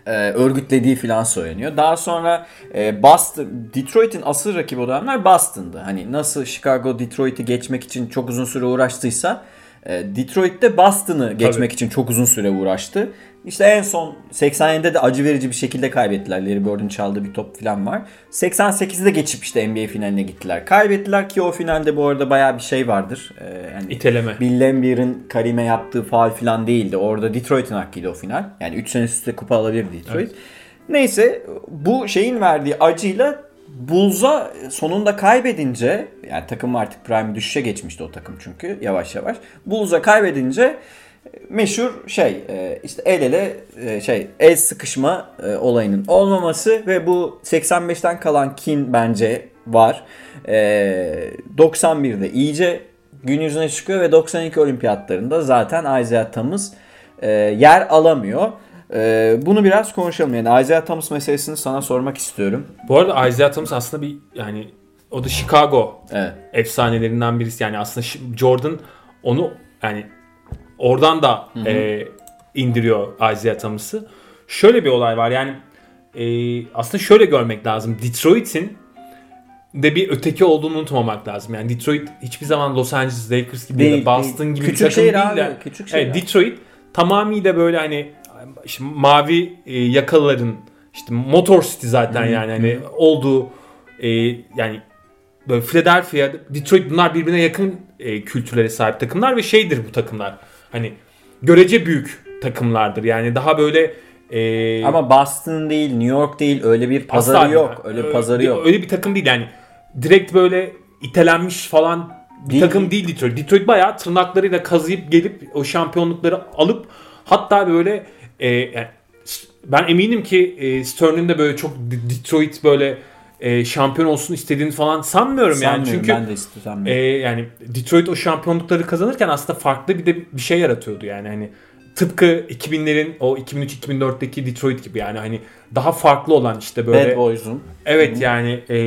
e, örgütlediği filan söyleniyor. Daha sonra e, Boston, Detroit'in asıl rakibi o dönemler Boston'dı. Hani nasıl Chicago Detroit'i geçmek için çok uzun süre uğraştıysa e, Detroit'te Boston'ı geçmek için çok uzun süre uğraştı. İşte en son 87'de de acı verici bir şekilde kaybettiler. Larry Bird'ün çaldığı bir top falan var. 88'de geçip işte NBA finaline gittiler. Kaybettiler ki o finalde bu arada bayağı bir şey vardır. Ee, yani İteleme. Bill Lambier'in Karim'e yaptığı faal falan değildi. Orada Detroit'in hakkıydı o final. Yani 3 sene üst üste kupa alabilir Detroit. Neyse bu şeyin verdiği acıyla Bulls'a sonunda kaybedince yani takım artık prime düşüşe geçmişti o takım çünkü yavaş yavaş. Bulls'a kaybedince meşhur şey e, işte el ele e, şey el sıkışma e, olayının olmaması ve bu 85'ten kalan kin bence var. E, 91'de iyice gün yüzüne çıkıyor ve 92 olimpiyatlarında zaten Isaiah Thomas yer alamıyor. Bunu biraz konuşalım yani Isaiah Thomas meselesini sana sormak istiyorum. Bu arada Isaiah Thomas aslında bir yani o da Chicago Evet. efsanelerinden birisi. Yani aslında Jordan onu yani oradan da e, indiriyor Isaiah Thomas'ı. Şöyle bir olay var yani e, aslında şöyle görmek lazım. Detroit'in de bir öteki olduğunu unutmamak lazım. Yani Detroit hiçbir zaman Los Angeles Lakers gibi Değil, ya da Boston değil. gibi Küçük bir takım şehir değil abi, küçük şehir Evet. Detroit tamamıyla böyle hani işte mavi e, yakalıların işte Motor City zaten yani hani olduğu e, yani böyle Philadelphia, Detroit bunlar birbirine yakın e, kültürlere sahip takımlar ve şeydir bu takımlar. Hani görece büyük takımlardır. Yani daha böyle e, Ama Boston değil, New York değil öyle bir pazarı asla- yok. Öyle bir pazarı yok. Öyle bir takım değil yani. Direkt böyle itelenmiş falan bir Değil. takım değil Detroit. Detroit bayağı tırnaklarıyla kazıyıp gelip o şampiyonlukları alıp hatta böyle e, yani ben eminim ki e, Stern'in de böyle çok Detroit böyle e, şampiyon olsun istediğini falan sanmıyorum yani. Sanmıyorum, Çünkü ben de istiyorum. e, yani Detroit o şampiyonlukları kazanırken aslında farklı bir de bir şey yaratıyordu yani hani tıpkı 2000'lerin o 2003-2004'teki Detroit gibi yani hani daha farklı olan işte böyle Bad Boys'un. evet yani e,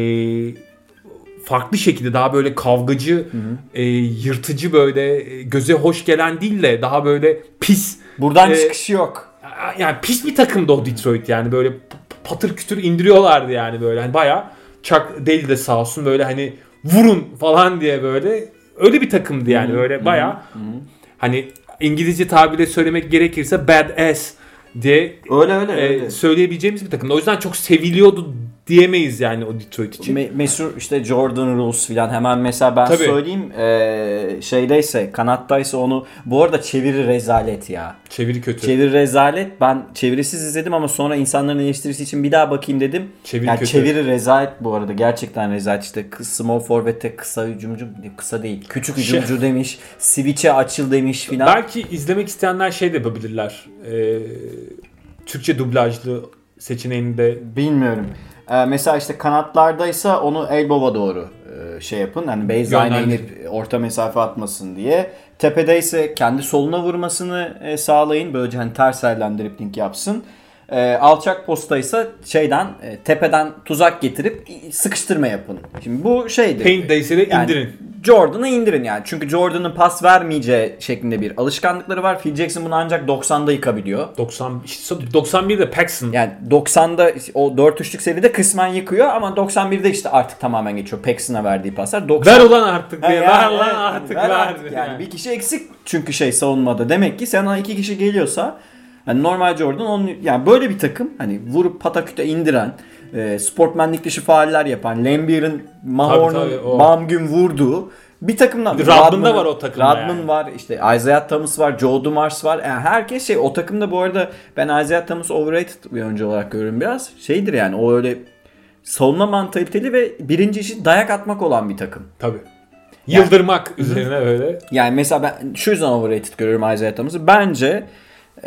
farklı şekilde daha böyle kavgacı e, yırtıcı böyle e, göze hoş gelen değil de daha böyle pis Buradan Ee, çıkışı yok. yani pis bir takımdı o Detroit yani böyle patır kütür indiriyorlardı yani böyle. Hani bayağı Chuck Daly de sağ olsun böyle hani vurun falan diye böyle. Öyle bir takımdı yani böyle bayağı. hani İngilizce tabirle söylemek gerekirse bad ass diye Öyle öyle e, öyle. söyleyebileceğimiz bir takımdı. O yüzden çok seviliyordu diyemeyiz yani o Detroit için. Me- meşhur işte Jordan Rules filan hemen mesela ben Tabii. söyleyeyim eee, şeydeyse kanattaysa onu bu arada çeviri rezalet ya. Çeviri kötü. Çeviri rezalet ben çevirisiz izledim ama sonra insanların eleştirisi için bir daha bakayım dedim. Çeviri yani kötü. çeviri rezalet bu arada gerçekten rezalet işte small forvet'e kısa hücumcu kısa değil küçük Şey- hücumcu demiş switch'e açıl demiş filan. Belki izlemek isteyenler şey de yapabilirler. Ee, Türkçe dublajlı seçeneğini de Bilmiyorum. Ee, mesela işte kanatlardaysa onu elbow'a doğru e, şey yapın. Hani baseline'e inip orta mesafe atmasın diye. Tepedeyse kendi soluna vurmasını e, sağlayın. Böylece hani ters elden dribling yapsın. E, alçak postaysa şeyden e, tepeden tuzak getirip sıkıştırma yapın. Şimdi bu şeydir. Paint Days'e de Yani indirin. Jordan'ı indirin yani. Çünkü Jordan'ın pas vermeyeceği şeklinde bir alışkanlıkları var. Phil Jackson bunu ancak 90'da yıkabiliyor. 90 işte 91'de Paxson. Yani 90'da o 4 üçlük seride kısmen yıkıyor ama 91'de işte artık tamamen geçiyor. Paxson'a verdiği paslar. 90... ver ulan artık diye. yani, ver lan artık ver ver. artık yani. Bir kişi eksik çünkü şey savunmada. Demek ki sana iki kişi geliyorsa hani normal Jordan onun yani böyle bir takım hani vurup pataküte indiren e, sportmenlik dışı faaller yapan Lambier'in Mahorn'un. Bamgün vurduğu bir takımdan. Rodman'da Rodman'ın- var o takımda Rodman yani. var işte Isaiah Thomas var Joe Dumars var. Yani herkes şey o takımda bu arada ben Isaiah Thomas overrated bir oyuncu olarak görüyorum biraz. Şeydir yani o öyle savunma mantaliteli ve birinci işi dayak atmak olan bir takım. Tabii. Yıldırmak üzerine öyle. Yani mesela ben şu yüzden overrated görüyorum Isaiah Thomas'ı. Bence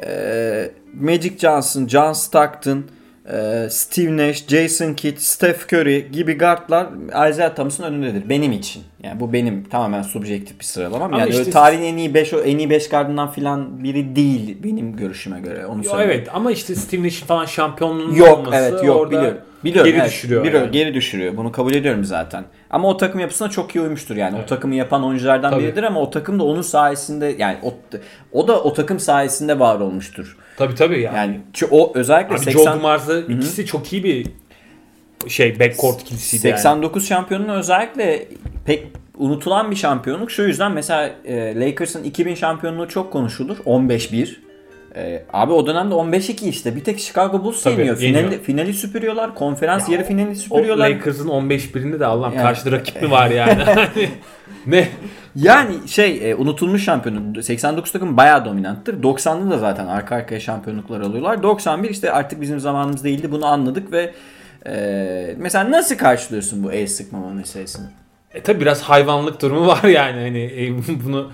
e, Magic Johnson, John Stockton, e, Steve Nash, Jason Kidd, Steph Curry gibi guardlar Isaiah Thomas'ın önündedir benim için. Yani bu benim tamamen subjektif bir sıralamam. Ama Yani işte- öyle tarihin en iyi 5 en iyi 5 gardından filan biri değil benim görüşüme göre. Onu Yo, söyleyeyim. evet ama işte Steve Nash'in falan şampiyonluğunun Yok olması evet yok orada biliyorum. Biliyorum. geri evet. düşürüyor. Biliyorum, yani. Geri düşürüyor. Bunu kabul ediyorum zaten. Ama o takım yapısına çok iyi uymuştur yani. O Evet. takımı yapan oyunculardan Tabii. biridir ama o takım da onun sayesinde yani o, o da o takım sayesinde var olmuştur. Tabii tabii yani. Yani çünkü o özellikle Abi 80 Joe ikisi çok iyi bir şey backcourt ikilisiydi yani. 89 şampiyonluğu özellikle pek unutulan bir şampiyonluk. Şu yüzden mesela e, Lakers'ın 2000 şampiyonluğu çok konuşulur. 15-1. E, abi o dönemde 15-2 işte. Bir tek Chicago Bulls Tabii, yeniyor. Finali, finali süpürüyorlar. Konferans Ya yarı finali O süpürüyorlar. Lakers'ın 15-1'inde de Allah'ım Yani- karşıda rakip mi var yani? Ne? Yani şey e, unutulmuş şampiyonu 89 takım bayağı dominanttır. 90'lı da zaten arka arkaya şampiyonluklar alıyorlar. 91 işte artık bizim zamanımız değildi bunu anladık ve e, mesela nasıl karşılıyorsun bu el sıkmama meselesini? E tabi biraz hayvanlık durumu var yani hani e, bunu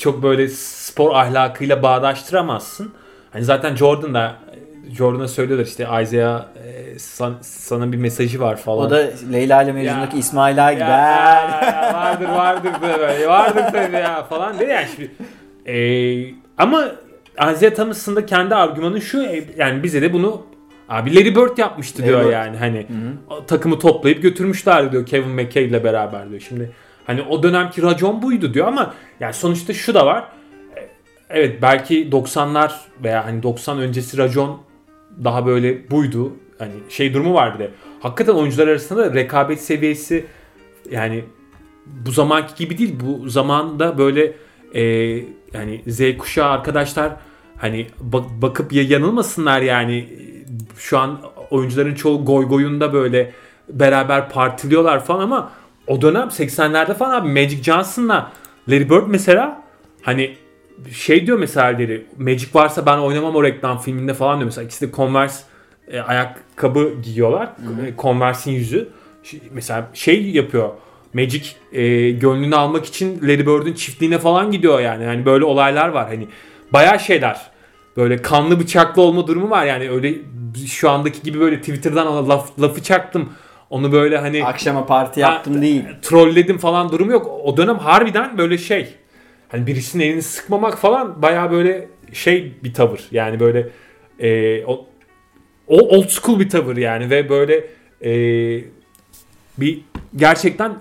çok böyle spor ahlakıyla bağdaştıramazsın. Hani zaten Jordan da Jordan'a söylüyorlar işte Isaiah e, san- sana bir mesajı var falan. O da Leyla ile Mecnun'daki Ya. İsmail Ağa gibi. ya, ya, vardır vardır tabii vardır tabii ya falan dedi yani şimdi. E, ama Isaiah Thomas'ın da kendi argümanı şu e, yani bize de bunu Abi Larry Bird yapmıştı Larry diyor Bird. yani hani o takımı toplayıp götürmüşlerdi diyor Kevin McKay ile beraber diyor. Şimdi hani o dönemki racon buydu diyor ama yani sonuçta şu da var. Evet belki 90'lar veya hani 90 öncesi racon daha böyle buydu. Hani şey durumu var bir de. Hakikaten oyuncular arasında da rekabet seviyesi yani bu zamanki gibi değil. Bu zamanda böyle e, yani Z kuşağı arkadaşlar hani bak- bakıp ya yanılmasınlar yani şu an oyuncuların çoğu goy goyunda böyle beraber partiliyorlar falan ama o dönem 80'lerde falan abi Magic Johnson'la Larry Bird mesela hani şey diyor mesela Larry Magic varsa ben oynamam o reklam filminde falan diyor mesela ikisi de Converse e, ayakkabı giyiyorlar E, Converse'in yüzü mesela şey yapıyor Magic e, gönlünü almak için Larry Bird'ün çiftliğine falan gidiyor yani. Yani böyle olaylar var. Hani bayağı şeyler. Böyle kanlı bıçaklı olma durumu var yani. Öyle şu andaki gibi böyle Twitter'dan laf, lafı çaktım. Onu böyle hani Akşama parti yaptım Ha, değil. trolledim falan durum yok. O dönem harbiden böyle şey. Hani birisinin elini sıkmamak falan bayağı böyle şey bir tavır. Yani böyle e, o, old school bir tavır yani ve böyle e, bir gerçekten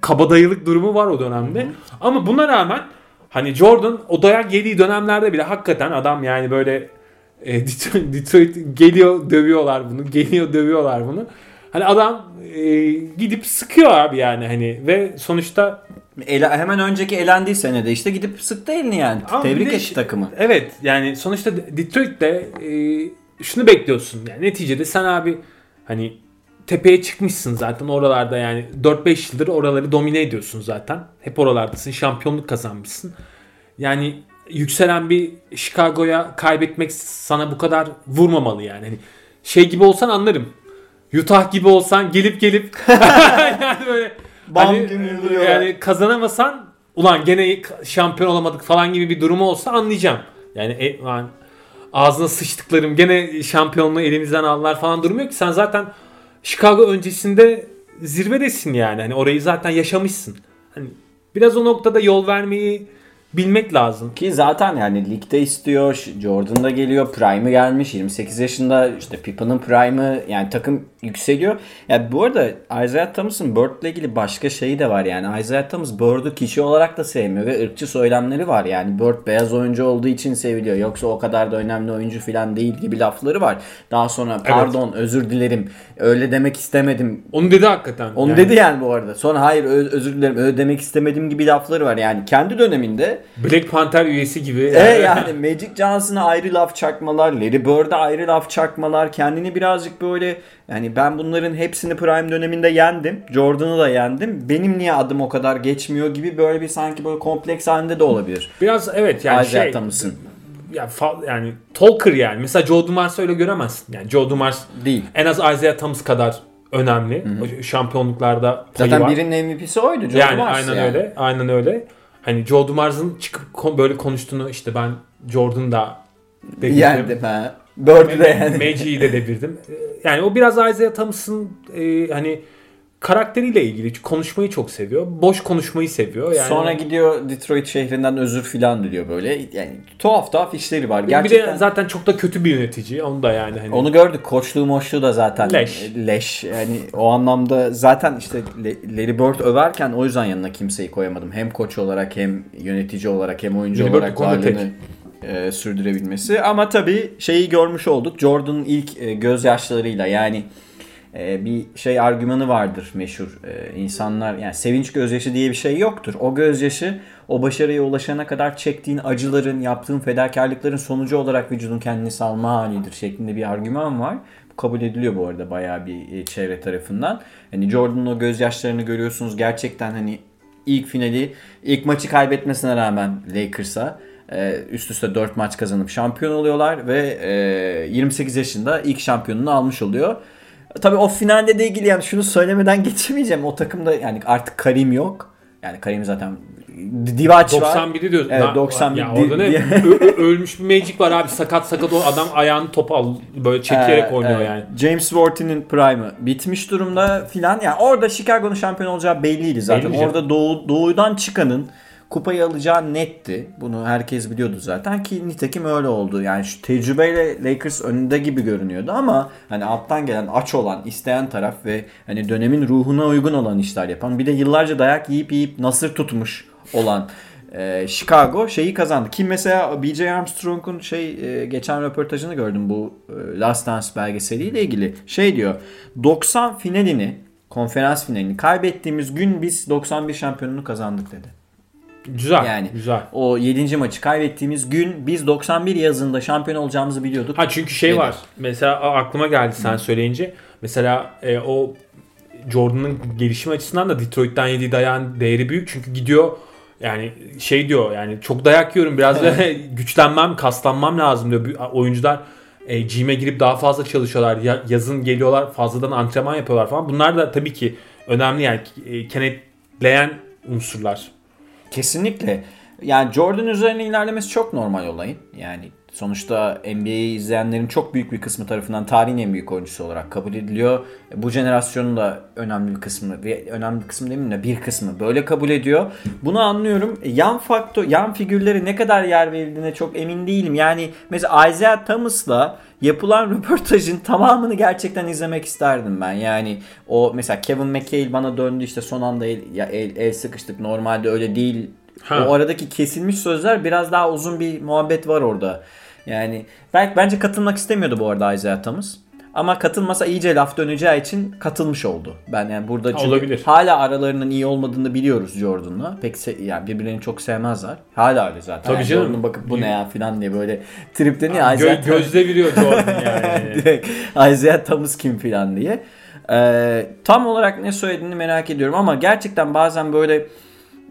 kabadayılık durumu var o dönemde. Ama buna rağmen hani Jordan o dayak yediği dönemlerde bile hakikaten adam yani böyle e, Detroit, Detroit geliyor dövüyorlar bunu. Geliyor dövüyorlar bunu. Hani adam e, gidip sıkıyor abi yani hani ve sonuçta Ele, hemen önceki elendiği senede işte gidip sıktı elini yani. Ama Tebrik etti takımı. Evet yani sonuçta Detroit'te e, şunu bekliyorsun. Yani neticede sen abi hani tepeye çıkmışsın zaten oralarda yani 4-5 yıldır oraları domine ediyorsun zaten. Hep oralardasın. Şampiyonluk kazanmışsın. Yani yükselen bir Chicago'ya kaybetmek sana bu kadar vurmamalı yani. Hani şey gibi olsan anlarım. Utah gibi olsan gelip gelip yani böyle Bam hani, yıldırıyor. yani kazanamasan ulan gene şampiyon olamadık falan gibi bir durumu olsa anlayacağım. Yani e, lan ağzına sıçtıklarım gene şampiyonluğu elimizden aldılar falan durumu yok ki sen zaten Chicago öncesinde zirvedesin yani. Hani orayı zaten yaşamışsın. Hani biraz o noktada yol vermeyi bilmek lazım. Ki zaten yani ligde istiyor. Ş- Jordan da geliyor. Prime'ı gelmiş. 28 yaşında işte Pippen'ın prime'ı yani takım yükseliyor. Ya bu arada Isaiah Thomas'ın Bird'le ilgili başka şeyi de var yani. Isaiah Thomas Bird'ü kişi olarak da sevmiyor ve ırkçı söylemleri var. Yani Bird beyaz oyuncu olduğu için seviliyor. Yoksa o kadar da önemli oyuncu falan değil gibi lafları var. Daha sonra pardon özür dilerim. Öyle demek istemedim. Onu dedi hakikaten. Onu Yani dedi yani bu arada. Sonra hayır özür dilerim öyle demek istemedim gibi lafları var. Yani kendi döneminde Black Panther üyesi gibi. e yani Magic Johnson'a ayrı laf çakmalar, Larry Bird'e ayrı laf çakmalar, kendini birazcık böyle yani ben bunların hepsini prime döneminde yendim. Jordan'ı da yendim. Benim niye adım o kadar geçmiyor gibi böyle bir sanki böyle kompleks halinde de olabilir. Biraz evet yani Isaiah şey Thomas'ın. ya fa- yani Talker yani. Mesela Joe Dumars'ı öyle göremezsin. Yani Joe Dumars Değil. en az Isaiah Thomas kadar önemli. O şampiyonluklarda payı Zaten var. birinin MVP'si oydu. Joe yani Dumars aynen yani. öyle. Aynen öyle. Hani Joe Dumars'ın çıkıp böyle konuştuğunu işte ben Jordan'da. Yendim ha. Bird'ü de yani. Magic'i de devirdim. Yani o biraz Isaiah Thomas'ın e, hani karakteriyle ilgili konuşmayı çok seviyor. Boş konuşmayı seviyor. Yani Sonra gidiyor Detroit şehrinden özür filan diliyor böyle. Yani tuhaf tuhaf işleri var. bir Gerçekten de zaten çok da kötü bir yönetici. Onu da yani hani onu gördük. Koçluğu moçluğu da zaten Leş. leş. Yani o anlamda zaten işte Larry Bird överken o yüzden yanına kimseyi koyamadım. Hem koç olarak hem yönetici olarak hem oyuncu Larry olarak tek. E, sürdürebilmesi. Ama tabii şeyi görmüş olduk. Jordan'ın ilk e, gözyaşlarıyla yani e, bir şey argümanı vardır meşhur. E, insanlar yani sevinç gözyaşı diye bir şey yoktur. O gözyaşı o başarıya ulaşana kadar çektiğin acıların, yaptığın fedakarlıkların sonucu olarak vücudun kendini salma halidir şeklinde bir argüman var. Bu kabul ediliyor bu arada bayağı bir e, çevre tarafından. Hani Jordan'ın o gözyaşlarını görüyorsunuz gerçekten hani ilk finali, ilk maçı kaybetmesine rağmen Lakers'a üst üste 4 maç kazanıp şampiyon oluyorlar ve e, 28 yaşında ilk şampiyonunu almış oluyor. Tabii o finalde de ilgili yani şunu söylemeden geçemeyeceğim. O takımda yani artık Karim yok. Yani Karim zaten Divaç var. 91'i diyorsun. Evet, Na- 91 Ya orada ne? ölmüş bir Magic var abi. Sakat sakat o adam ayağını topa al böyle çekerek Ee, oynuyor evet. yani. James Worthy'nin prime'ı bitmiş durumda filan. Yani orada Chicago'nun şampiyon olacağı belliydi zaten. Belli orada doğu, doğudan çıkanın kupayı alacağı netti. Bunu herkes biliyordu zaten ki nitekim öyle oldu. Yani şu tecrübeyle Lakers önünde gibi görünüyordu ama hani alttan gelen aç olan, isteyen taraf ve hani dönemin ruhuna uygun olan işler yapan bir de yıllarca dayak yiyip yiyip nasır tutmuş olan e, Chicago şeyi kazandı. Kim mesela B.J. Armstrong'un şey e, geçen röportajını gördüm bu e, Last Dance belgeseliyle ilgili. Şey diyor 90 finalini konferans finalini kaybettiğimiz gün biz 91 şampiyonunu kazandık dedi. Güzel. Yani güzel. o 7. maçı kaybettiğimiz gün biz 91 yazında şampiyon olacağımızı biliyorduk. Ha çünkü şey var. Mesela aklıma geldi sen söyleyince. Mesela e, o Jordan'ın gelişim açısından da Detroit'ten yediği dayağın değeri büyük. Çünkü gidiyor yani şey diyor yani çok dayak yiyorum biraz da güçlenmem, kaslanmam lazım diyor. Oyuncular e, gym'e girip daha fazla çalışıyorlar. Ya- yazın geliyorlar fazladan antrenman yapıyorlar falan. Bunlar da tabii ki önemli yani e, kenetleyen unsurlar. Kesinlikle. Yani Jordan üzerine ilerlemesi çok normal olayın. Yani sonuçta NBA'yi izleyenlerin çok büyük bir kısmı tarafından tarihin en büyük oyuncusu olarak kabul ediliyor. Bu jenerasyonun da önemli bir kısmı ve önemli bir kısmı demeyeyim de bir kısmı böyle kabul ediyor. Bunu anlıyorum. Yan faktör, yan figürleri ne kadar yer verildiğine çok emin değilim. Yani mesela Isaiah Thomas'la yapılan röportajın tamamını gerçekten izlemek isterdim ben. Yani o mesela Kevin McHale bana döndü işte son anda el, ya el, el sıkıştık normalde öyle değil. Ha. O aradaki kesilmiş sözler biraz daha uzun bir muhabbet var orada. Yani belki bence katılmak istemiyordu bu arada Isaiah Thomas. Ama katılmasa iyice laf döneceği için katılmış oldu. Ben yani burada çünkü Olabilir. hala aralarının iyi olmadığını biliyoruz Jordan'la. Pek se- yani birbirlerini çok sevmezler. Hala öyle zaten. Tabii yani canım. Jordan bakıp bu ne ya falan diye böyle tripleniyor. Gö- Isaiah gözde biliyor Jordan yani. Direkt Isaiah Thomas kim filan diye. Ee, tam olarak ne söylediğini merak ediyorum ama gerçekten bazen böyle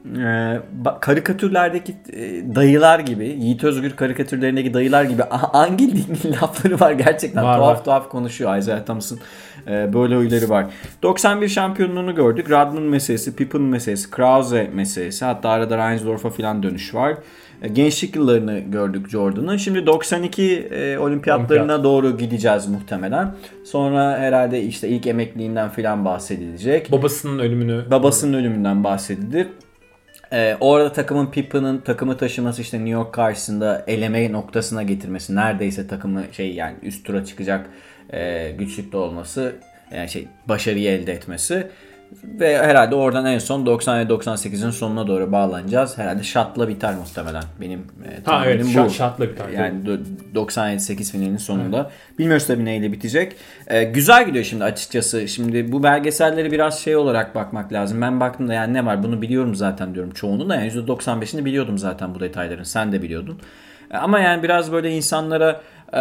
e, karikatürlerdeki e, dayılar gibi, Yiğit Özgür karikatürlerindeki dayılar gibi angil dingil lafları var gerçekten. Var, tuhaf var. tuhaf konuşuyor Isaiah Thomas'ın e, böyle huyları var. 91 şampiyonluğunu gördük. Rodman meselesi, Pippen meselesi, Krause meselesi hatta arada Reinsdorf'a filan dönüş var. E, Gençlik yıllarını gördük Jordan'ın. Şimdi 92 e, olimpiyatlarına doğru gideceğiz muhtemelen. Sonra herhalde işte ilk emekliliğinden filan bahsedilecek. Babasının ölümünü Babasının ölümünden bahsedilir. Ee, orada takımın Pippen'ın takımı taşıması işte New York karşısında eleme noktasına getirmesi. Neredeyse takımı şey yani üst tura çıkacak e, güçlükte olması. Yani şey başarıyı elde etmesi. Ve herhalde oradan en son 97-98'in sonuna doğru bağlanacağız. Herhalde şatla biter muhtemelen. Benim e, Ha tahminim evet bu. şart, şartla bir tane. Yani do- 97-8 finalinin sonunda. Bilmiyoruz tabii neyle bitecek. Ee, güzel gidiyor şimdi açıkçası. Şimdi bu belgeselleri biraz şey olarak bakmak lazım. Ben baktım da yani ne var bunu biliyorum zaten diyorum çoğunu da. Yani %95'ini biliyordum zaten bu detayların. Sen de biliyordun. Ee, Ama yani biraz böyle insanlara e,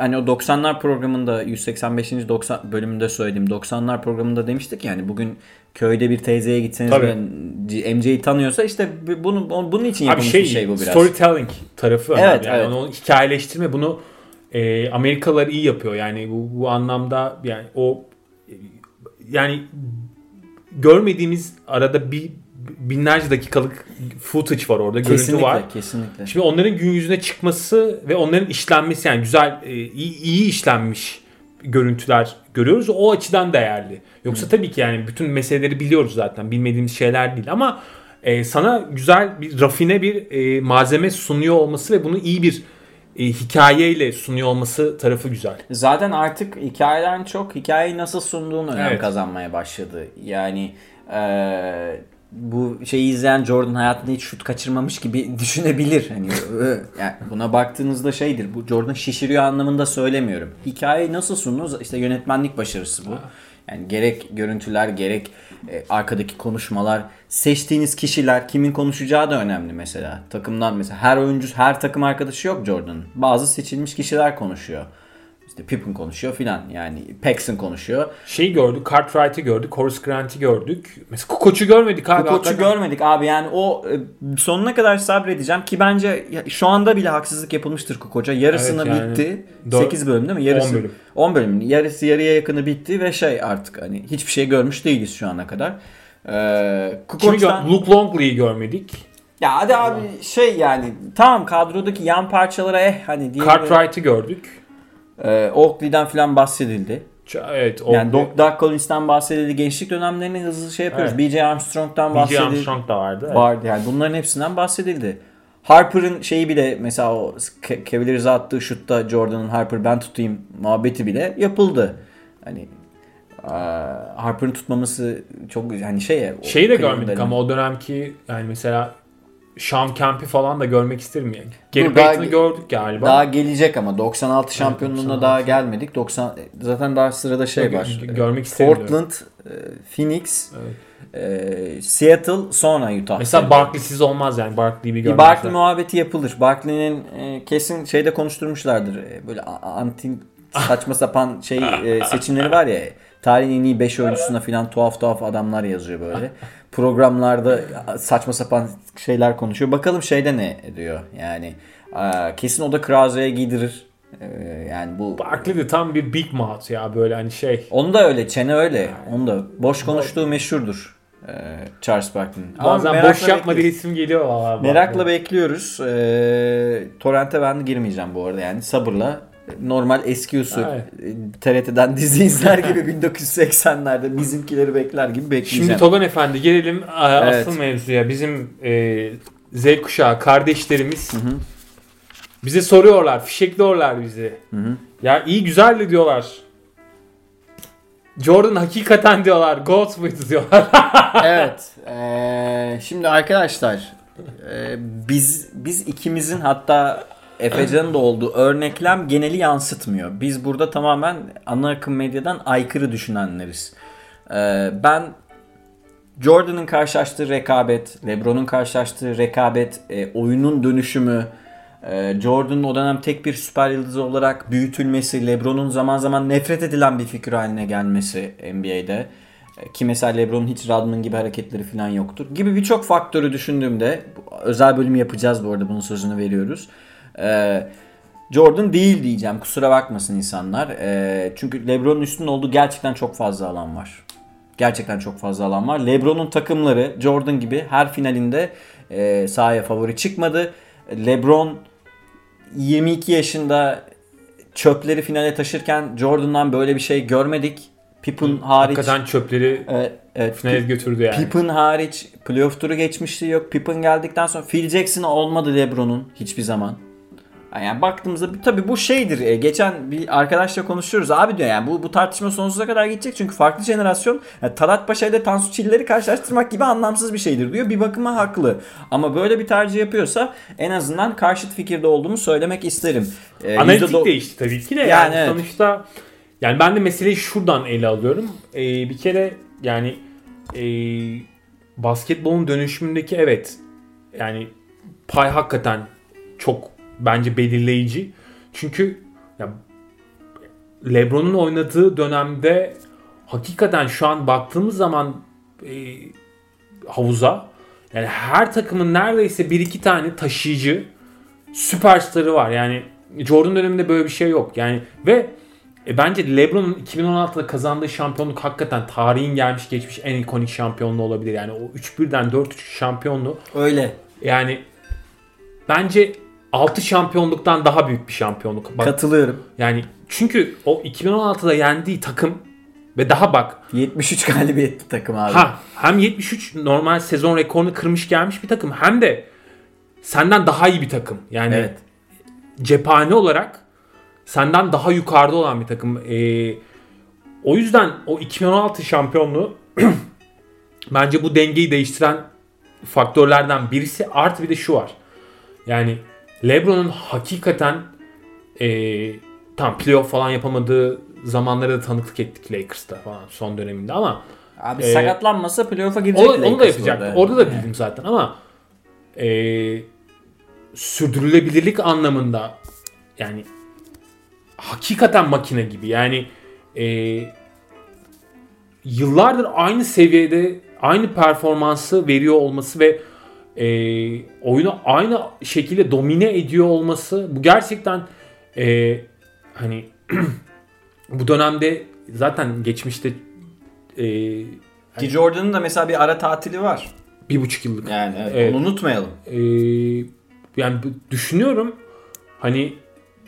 hani o 90'lar programında 185. 90 bölümünde söylediğim 90'lar programında demiştik yani bugün köyde bir teyzeye gitseniz Tabii. ve MC'yi tanıyorsa işte bunu bunun için Abi yapılmış şey, bir şey bu biraz. storytelling tarafı Evet. Yani evet. onu hikayeleştirme bunu e, Amerikalılar iyi yapıyor. Yani bu, bu anlamda yani o e, yani görmediğimiz arada bir binlerce dakikalık footage var orada. Görüntü Kesinlikle, var. kesinlikle. Şimdi onların gün yüzüne çıkması ve onların işlenmesi yani güzel e, iyi, iyi işlenmiş görüntüler görüyoruz. O açıdan değerli. Yoksa tabii ki yani bütün meseleleri biliyoruz zaten. Bilmediğimiz şeyler değil ama e, sana güzel bir rafine bir e, malzeme sunuyor olması ve bunu iyi bir e, hikayeyle sunuyor olması tarafı güzel. Zaten artık hikayeden çok hikayeyi nasıl sunduğun önem Evet. kazanmaya başladı. Yani eee, bu şeyi izleyen Jordan hayatında hiç şut kaçırmamış gibi düşünebilir. Hani yani buna baktığınızda şeydir. Bu Jordan şişiriyor anlamında söylemiyorum. Hikayeyi nasıl sundunuz? İşte yönetmenlik başarısı bu. Yani gerek görüntüler gerek e, arkadaki konuşmalar, seçtiğiniz kişiler, kimin konuşacağı da önemli mesela. Takımdan mesela her oyuncu, her takım arkadaşı yok Jordan'ın. Bazı seçilmiş kişiler konuşuyor. İşte Pippen konuşuyor filan. Yani Paxson konuşuyor. Şeyi gördük, Cartwright'ı gördük, Horace Grant'i gördük. Mesela Kukoc'u görmedik abi. Hakikaten. görmedik abi yani o e, sonuna kadar sabredeceğim ki bence şu anda bile haksızlık yapılmıştır Kukoç'a. Yarısını Evet yani. bitti. Dört- 8 bölüm değil mi? Yarısı 10 bölüm. 10 bölüm. Yarısı yarıya yakını bitti ve şey artık hani hiçbir şey görmüş değiliz şu ana kadar. Ee, Kimi Kukoc'tan- gör- Luke Longley'i görmedik. Ya hadi abi şey yani tamam kadrodaki yan parçalara eh hani diye Cartwright'ı gördük. E, Oakley'den falan bahsedildi. Evet. O Yani Doc, Doug Collins'ten bahsedildi. Gençlik dönemlerini hızlı şey yapıyoruz. Evet. BJ Armstrong'dan B.J. bahsedildi. Armstrong da vardı. evet. Vardı yani bunların hepsinden bahsedildi. Harper'ın şeyi bile mesela o Ca- Cavaliers'a attığı şutta Jordan'ın Harper ben tutayım muhabbeti bile yapıldı. Hani Harper'ın tutmaması çok hani şey ya. Şeyi de görmedik ama o dönemki yani mesela Sean Kemp'i falan da görmek isterim yani. Daha- Payton'ı gördük galiba. Daha gelecek ama 96 şampiyonluğuna 96. daha gelmedik. 90 zaten daha sırada şey Gö- var. gö- görmek isterim Portland, e, Phoenix, Evet. e, Seattle sonra Utah. Mesela Barkley'siz olmaz yani. Barkley'i bir görmek Barkley muhabbeti yapılır. Barkley'nin e, kesin şeyde konuşturmuşlardır. E, böyle anti saçma sapan şey e, seçimleri var ya. Tarihin en iyi 5 oyuncusuna falan tuhaf tuhaf adamlar yazıyor böyle. Programlarda saçma sapan şeyler konuşuyor. Bakalım şeyde ne diyor. Yani kesin o da Krause'ye giydirir. E, yani bu Barkley de tam bir big mouth ya böyle hani şey. onu da öyle, çene öyle. Onu da boş konuştuğu meşhurdur. e, Charles Barkley'nin. Bazen boş yapma diye isim geliyor valla. Merakla bekliyoruz. Ee, Torrent'e ben girmeyeceğim bu arada yani sabırla. Normal eski usul Evet. e, TRT'den dizi izler gibi 1980'lerde bizimkileri bekler gibi bekleyeceğim. Şimdi Togan Efendi gelelim Evet. asıl mevzuya. Bizim e, Z kuşağı kardeşlerimiz bize soruyorlar, fişekliyorlar bizi. hı. Ya iyi güzel de diyorlar. Jordan hakikaten diyorlar. Muydu diyorlar. evet. ee, şimdi arkadaşlar ee, biz biz ikimizin hatta Efecan'ın da olduğu örneklem geneli yansıtmıyor. Biz burada tamamen ana akım medyadan aykırı düşünenleriz. Ee, ben Jordan'ın karşılaştığı rekabet, LeBron'un karşılaştığı rekabet, e, oyunun dönüşümü, e, Jordan'ın o dönem tek bir süper yıldızı olarak büyütülmesi, LeBron'un zaman zaman nefret edilen bir figür haline gelmesi NBA'de. E, Ki mesela LeBron'un hiç Rodman gibi hareketleri falan yoktur. Gibi birçok faktörü düşündüğümde, özel bölüm yapacağız bu arada bunun sözünü veriyoruz. E, Jordan değil diyeceğim kusura bakmasın insanlar. E, çünkü LeBron'un üstünde olduğu gerçekten çok fazla alan var. Gerçekten çok fazla alan var. LeBron'un takımları Jordan gibi her finalinde e, sahaya favori çıkmadı. LeBron 22 yaşında çöpleri finale taşırken Jordan'dan böyle bir şey görmedik. Pippen hariç. Hakikaten çöpleri Evet, evet. finale götürdü yani. Pippen hariç playoff turu geçmişliği yok. Pippen geldikten sonra Phil Jackson olmadı LeBron'un hiçbir zaman. Yani baktığımızda tabii bu şeydir. E, geçen bir arkadaşla konuşuyoruz. Abi diyor yani bu bu tartışma sonsuza kadar gidecek. Çünkü farklı jenerasyon yani Talat Paşa ile Tansu Çiller'i karşılaştırmak gibi anlamsız bir şeydir diyor. Bir bakıma haklı. Ama böyle bir tercih yapıyorsa en azından karşıt fikirde olduğumu söylemek isterim. E, Analitik %do- değişti tabii ki de yani, Yani evet. sonuçta yani ben de meseleyi şuradan ele alıyorum. Ee, bir kere yani e, basketbolun dönüşümündeki evet yani pay hakikaten çok bence belirleyici. Çünkü ya, LeBron'un oynadığı dönemde hakikaten şu an baktığımız zaman e, havuza yani her takımın neredeyse bir iki tane taşıyıcı süperstarı var. Yani Jordan döneminde böyle bir şey yok. Yani ve E bence LeBron'un 2016'da kazandığı şampiyonluk hakikaten tarihin gelmiş geçmiş en ikonik şampiyonluğu olabilir. Yani o 3-1'den 4-3 şampiyonluğu Öyle. yani bence 6 şampiyonluktan daha büyük bir şampiyonluk. Bak, Katılıyorum. yani çünkü o 2016'da yendiği takım ve daha bak 73 galibiyetli takım abi. ha hem 73 normal sezon rekorunu kırmış gelmiş bir takım hem de senden daha iyi bir takım. Yani Evet. cephane olarak senden daha yukarıda olan bir takım. Ee, o yüzden o 2016 şampiyonluğu bence bu dengeyi değiştiren faktörlerden birisi. Artı bir de şu var. Yani LeBron'un hakikaten ee, tam playoff falan yapamadığı zamanlara da tanıklık ettik Lakers'ta falan son döneminde ama Abi Ee, sakatlanmasa playoff'a girecek onu, onu da Lakers yapacak. orada. Orada da Yani. bildim zaten ama ee, sürdürülebilirlik anlamında yani hakikaten makine gibi. Yani ee, yıllardır aynı seviyede aynı performansı veriyor olması ve ee, oyunu aynı şekilde domine ediyor olması bu gerçekten ee, hani bu dönemde zaten geçmişte ee, Ki Jordan'ın da mesela bir ara tatili var. bir buçuk yıllık Yani evet, Evet. onu unutmayalım. Ee, yani düşünüyorum hani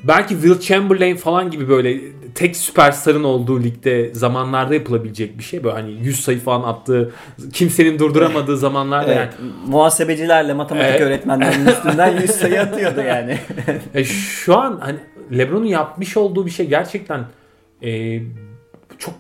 belki Will Chamberlain falan gibi böyle tek süperstarın olduğu ligde zamanlarda yapılabilecek bir şey. Böyle hani 100 sayı falan attığı kimsenin durduramadığı zamanlarda Evet, muhasebecilerle matematik Evet. öğretmenlerinin üstünden 100 sayı atıyordu yani. yani. E, şu an hani LeBron'un yapmış olduğu bir şey gerçekten e, çok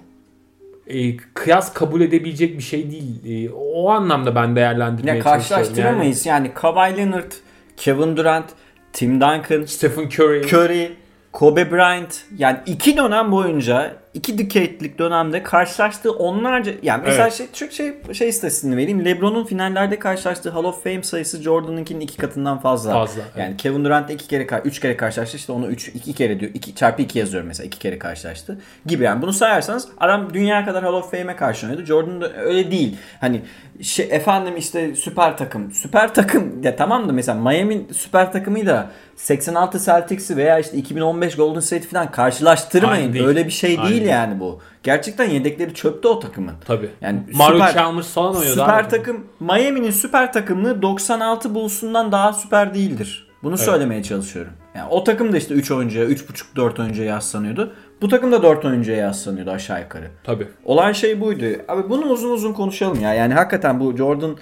e, kıyas kabul edebilecek bir şey değil. E, o anlamda ben değerlendirmeye ya çalışıyorum. karşılaştıramayız yani Kawhi Leonard, Kevin Durant, Tim Duncan, Stephen Curry. Curry, Kobe Bryant yani iki dönem boyunca iki decade'lik dönemde karşılaştığı onlarca yani mesela Evet. şey, çok şey şey istatistiğini vereyim. LeBron'un finallerde karşılaştığı Hall of Fame sayısı Jordan'ınkinin iki katından fazla. Fazla, Yani Kevin Durant iki kere üç kere karşılaştı işte onu üç iki kere diyor. iki çarpı iki yazıyorum mesela iki kere karşılaştı gibi yani bunu sayarsanız adam dünya kadar Hall of Fame'e karşı oynadı. Jordan da öyle değil. Hani şey efendim işte süper takım. Süper takım ya tamam da mesela Miami süper takımıyla 86 Celtics'i veya işte 2015 Golden State falan karşılaştırmayın. Aynı değil. Öyle bir şey Aynı değil değil. yani bu. Gerçekten yedekleri çöpte o takımın. Tabii. Yani Mario süper- Chalmers falan oynuyordu. Süper abi. takım Miami'nin süper takımlığı 96 Bulls'undan daha süper değildir. Bunu söylemeye çalışıyorum. Yani o takım da işte 3 oyuncuya, 3.5 4 oyuncuya yaslanıyordu. Bu takım da 4 oyuncuya yaslanıyordu aşağı yukarı. Tabii. Olan şey buydu. Abi bunu uzun uzun konuşalım ya. Yani hakikaten bu Jordan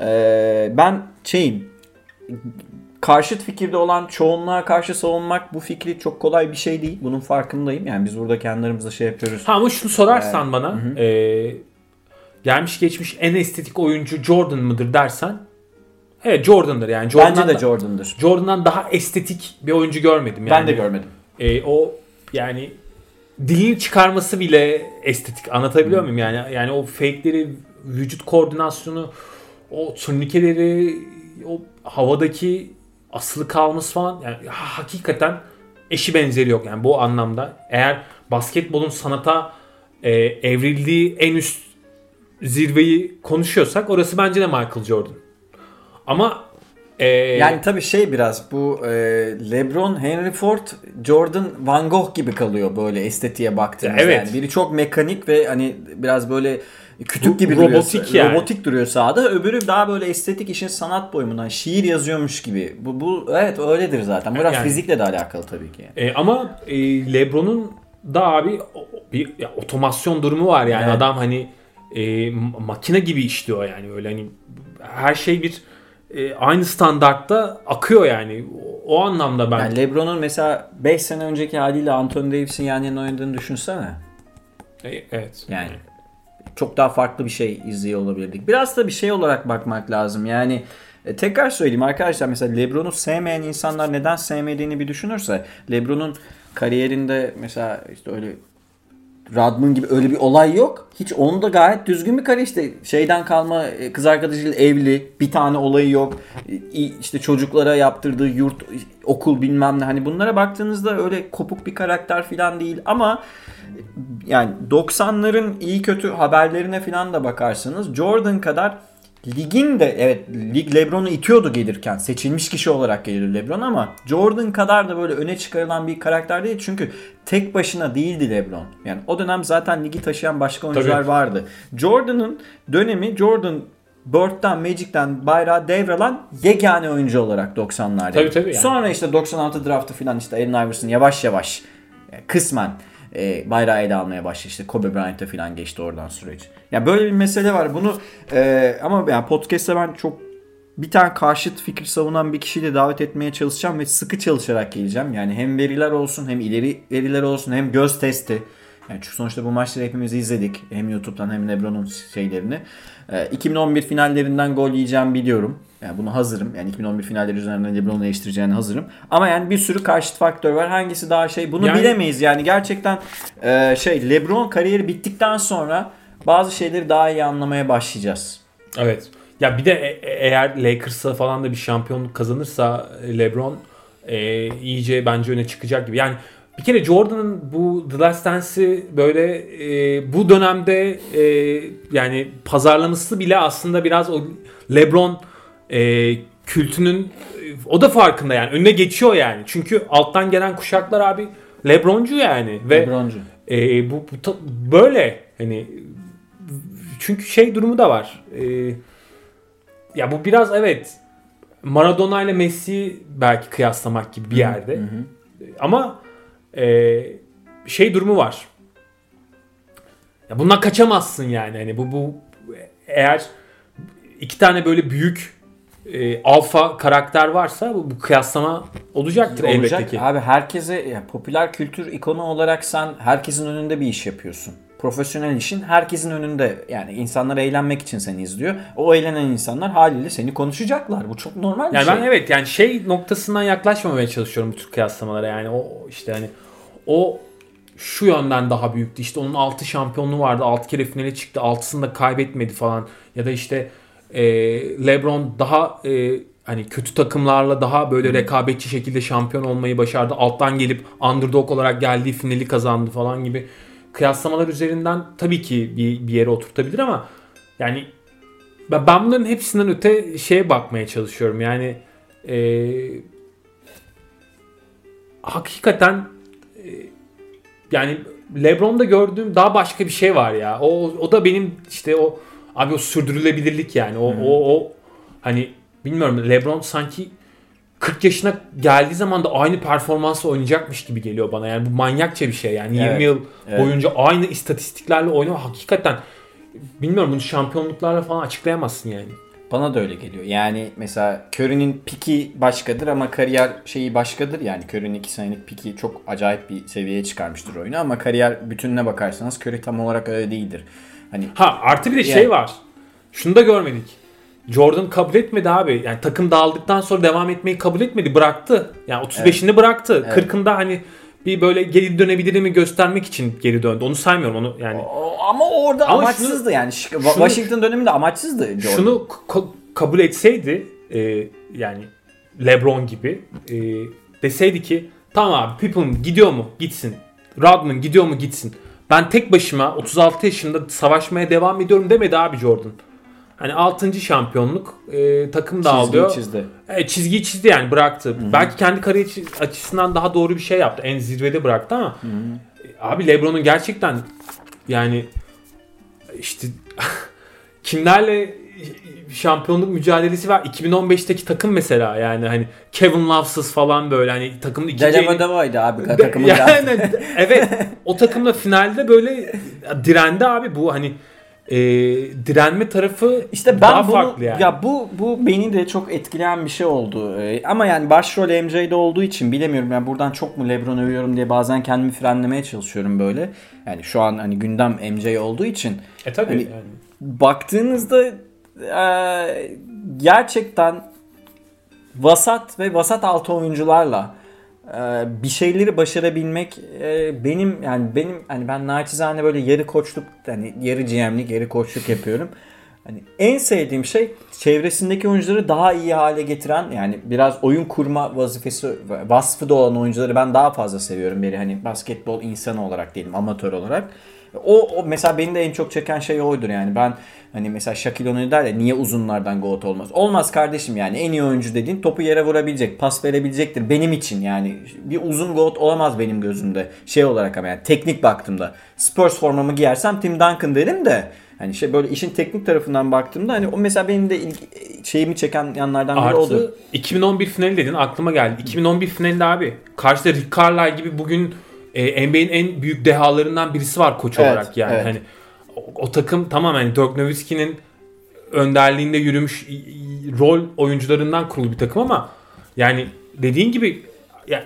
e, ben şeyim karşıt fikirde olan çoğunluğa karşı savunmak bu fikri çok kolay bir şey değil. Bunun farkındayım. Yani biz burada kendi aramızda şey yapıyoruz. Ha ama şunu sorarsan bana e, gelmiş geçmiş en estetik oyuncu Jordan mıdır dersen evet Jordan'dır yani. Jordan'dan Bence de da- Jordan'dır. Jordan'dan daha estetik bir oyuncu görmedim yani. Ben de görmedim. E, o yani dilini çıkarması bile estetik. Anlatabiliyor muyum yani? Yani o fake'leri, vücut koordinasyonu, o turnikeleri, o havadaki asılı kalması falan yani ha- hakikaten eşi benzeri yok yani bu anlamda. Eğer basketbolun sanata e, evrildiği en üst zirveyi konuşuyorsak orası bence de Michael Jordan. Ama e, Yani tabii şey biraz bu e, LeBron, Henry Ford, Jordan, Van Gogh gibi kalıyor böyle estetiğe baktığımızda. Evet. Yani biri çok mekanik ve hani biraz böyle kütük Ro- gibi robotik duruyor. yani. Robotik duruyor sahada. Öbürü daha böyle estetik işin sanat boyumundan şiir yazıyormuş gibi. Bu, bu evet öyledir zaten. Biraz Yani. fizikle de alakalı tabii ki. E, ama e, LeBron'un da abi bir ya, otomasyon durumu var yani Evet. adam hani e, makine gibi işliyor yani öyle hani her şey bir e, aynı standartta akıyor yani o, o anlamda ben Yani LeBron'un mesela 5 sene önceki haliyle Anthony Davis'in yan yana oynadığını düşünsene. E, evet Yani çok daha farklı bir şey izliyor olabilirdik. Biraz da bir şey olarak bakmak lazım. Yani e, tekrar söyleyeyim arkadaşlar mesela LeBron'u sevmeyen insanlar neden sevmediğini bir düşünürse LeBron'un kariyerinde mesela işte öyle Rodman gibi öyle bir olay yok. Hiç onun da gayet düzgün bir kariyer işte şeyden kalma e, kız arkadaşıyla evli bir tane olayı yok. E, işte çocuklara yaptırdığı yurt okul bilmem ne hani bunlara baktığınızda öyle kopuk bir karakter falan değil ama yani 90'ların iyi kötü haberlerine falan da bakarsanız Jordan kadar ligin de evet lig LeBron'u itiyordu gelirken. Seçilmiş kişi olarak geliyor LeBron ama Jordan kadar da böyle öne çıkarılan bir karakter değil. Çünkü tek başına değildi LeBron. Yani o dönem zaten ligi taşıyan başka oyuncular Tabii. vardı. Jordan'ın dönemi Jordan Bird'den, Magic'ten bayrağı devralan yegane oyuncu olarak 90'larda. Tabii, tabii yani. Sonra işte 96 draftı falan işte Allen Iverson yavaş yavaş e, kısmen e, bayrağı ele almaya başladı. İşte Kobe Bryant'a falan geçti oradan süreç. Ya böyle bir mesele var. Bunu e, ama yani podcast'te ben çok bir tane karşıt fikir savunan bir kişiyle davet etmeye çalışacağım ve sıkı çalışarak geleceğim. Yani hem veriler olsun hem ileri veriler olsun hem göz testi. Yani çünkü sonuçta bu maçları hepimiz izledik. Hem YouTube'dan hem LeBron'un şeylerini. Ee, 2011 finallerinden gol yiyeceğim biliyorum. Yani bunu hazırım. Yani 2011 finalleri üzerinden LeBron'u eleştireceğini hazırım. Ama yani bir sürü karşıt faktör var. Hangisi daha şey bunu Yani- bilemeyiz. Yani gerçekten e, şey LeBron kariyeri bittikten sonra bazı şeyleri daha iyi anlamaya başlayacağız. Evet. Ya bir de e- e- eğer Lakers'a falan da bir şampiyonluk kazanırsa e, LeBron e, iyice bence öne çıkacak gibi. Yani bir kere Jordan'ın bu The Last Dance'i böyle e, bu dönemde e, yani pazarlaması bile aslında biraz o LeBron e, kültünün o da farkında yani önüne geçiyor yani. Çünkü alttan gelen kuşaklar abi LeBroncu yani ve LeBroncu. e, bu, bu ta- böyle hani çünkü şey durumu da var. E, ya bu biraz evet Maradona ile Messi belki kıyaslamak gibi bir yerde. Ama e, şey durumu var. Ya bundan kaçamazsın yani. Hani bu bu eğer iki tane böyle büyük e, alfa karakter varsa bu, bu kıyaslama olacaktır Olacak. elbette ki. Abi herkese ya popüler kültür ikonu olarak sen herkesin önünde bir iş yapıyorsun. Profesyonel işin herkesin önünde. Yani insanlar eğlenmek için seni izliyor. O eğlenen insanlar haliyle seni konuşacaklar. Bu çok normal bir Yani şey. ben evet yani şey noktasından yaklaşmamaya çalışıyorum bu tür kıyaslamalara yani o işte hani o şu yönden daha büyüktü. İşte onun 6 şampiyonluğu vardı. 6 kere finale çıktı. 6'sını da kaybetmedi falan. Ya da işte e, LeBron daha e, hani kötü takımlarla daha böyle rekabetçi şekilde şampiyon olmayı başardı. Alttan gelip underdog olarak geldiği finali kazandı falan gibi kıyaslamalar üzerinden tabii ki bir, bir yere oturtabilir ama yani ben, bunların hepsinden öte şeye bakmaya çalışıyorum. Yani e, hakikaten e, yani LeBron'da gördüğüm daha başka bir şey var ya. O o da benim işte o abi o sürdürülebilirlik yani. O o o hani bilmiyorum LeBron sanki 40 yaşına geldiği zaman da aynı performansla oynayacakmış gibi geliyor bana. Yani bu manyakça bir şey yani. 20 Evet, yıl evet. boyunca aynı istatistiklerle oynuyor. Hakikaten bilmiyorum bunu şampiyonluklarla falan açıklayamazsın yani. Bana da öyle geliyor. Yani mesela Curry'nin piki başkadır ama kariyer şeyi başkadır. Yani Curry'nin 2 senelik piki çok acayip bir seviyeye çıkarmıştır oyunu ama kariyer bütününe bakarsanız Curry tam olarak öyle değildir. Hani Ha artı bir de Yani- şey var. Şunu da görmedik. Jordan kabul etmedi abi. Yani takım dağıldıktan sonra devam etmeyi kabul etmedi. Bıraktı. Yani 35'inde bıraktı. Evet. 40'ında hani bir böyle geri dönebilirimi göstermek için geri döndü. Onu saymıyorum onu yani. O- ama orada Ama amaçsızdı yani. Şi- şunu- Washington döneminde amaçsızdı Jordan. Şunu kabul etseydi e, yani LeBron gibi e, deseydi ki tamam abi Pippen gidiyor mu? Gitsin. Rodman gidiyor mu? Gitsin. Ben tek başıma 36 yaşında savaşmaya devam ediyorum demedi abi Jordan. Hani 6. şampiyonluk e, takım dağılıyor. Çizgiyi çizdi. Evet, çizgiyi çizdi yani bıraktı. Belki kendi kariyer açısından daha doğru bir şey yaptı. En zirvede bıraktı ama e, abi LeBron'un gerçekten yani işte kimlerle şampiyonluk mücadelesi var. 2015'teki takım mesela yani hani Kevin Love'sız falan böyle hani takımın ikinci Cacaba en- Dava'ydı abi takımın. yani evet o takımla finalde böyle direndi abi bu hani e, direnme tarafı İşte ben daha bunu farklı yani. ya bu bu beni de çok etkileyen bir şey oldu. Ee, ama yani başrol MJ'de olduğu için bilemiyorum. Yani buradan çok mu LeBron övüyorum diye bazen kendimi frenlemeye çalışıyorum böyle. Yani şu an hani gündem MJ olduğu için e tabii hani- yani. baktığınızda e, gerçekten vasat ve vasat altı oyuncularla bir şeyleri başarabilmek e, benim yani benim hani ben naçizane böyle yarı koçluk hani yarı GM'lik yarı koçluk yapıyorum. Hani en sevdiğim şey çevresindeki oyuncuları daha iyi hale getiren yani biraz oyun kurma vazifesi vasfı da olan oyuncuları ben daha fazla seviyorum biri hani basketbol insanı olarak diyelim amatör olarak. O, o mesela beni de en çok çeken şey oydur yani. Ben hani mesela Shaquille O'Neal der ya niye uzunlardan GOAT olmaz? Olmaz kardeşim yani. En iyi oyuncu dediğin topu yere vurabilecek, pas verebilecektir. Benim için yani bir uzun GOAT olamaz benim gözümde. Şey olarak ama yani teknik baktığımda. Spurs formamı giyersem Tim Duncan derim de Hani şey böyle işin teknik tarafından baktığımda hani o mesela benim de ilgi, şeyimi çeken yanlardan biri Artı oldu. 2011 finali dedin aklıma geldi. 2011 finalinde abi karşıda Rick Carlisle gibi bugün e, NBA'in en büyük dehalarından birisi var koç Evet, olarak yani. evet. Hani o, o takım tamamen hani Dirk Nowitzki'nin önderliğinde yürümüş rol oyuncularından kurulu bir takım ama yani dediğin gibi ya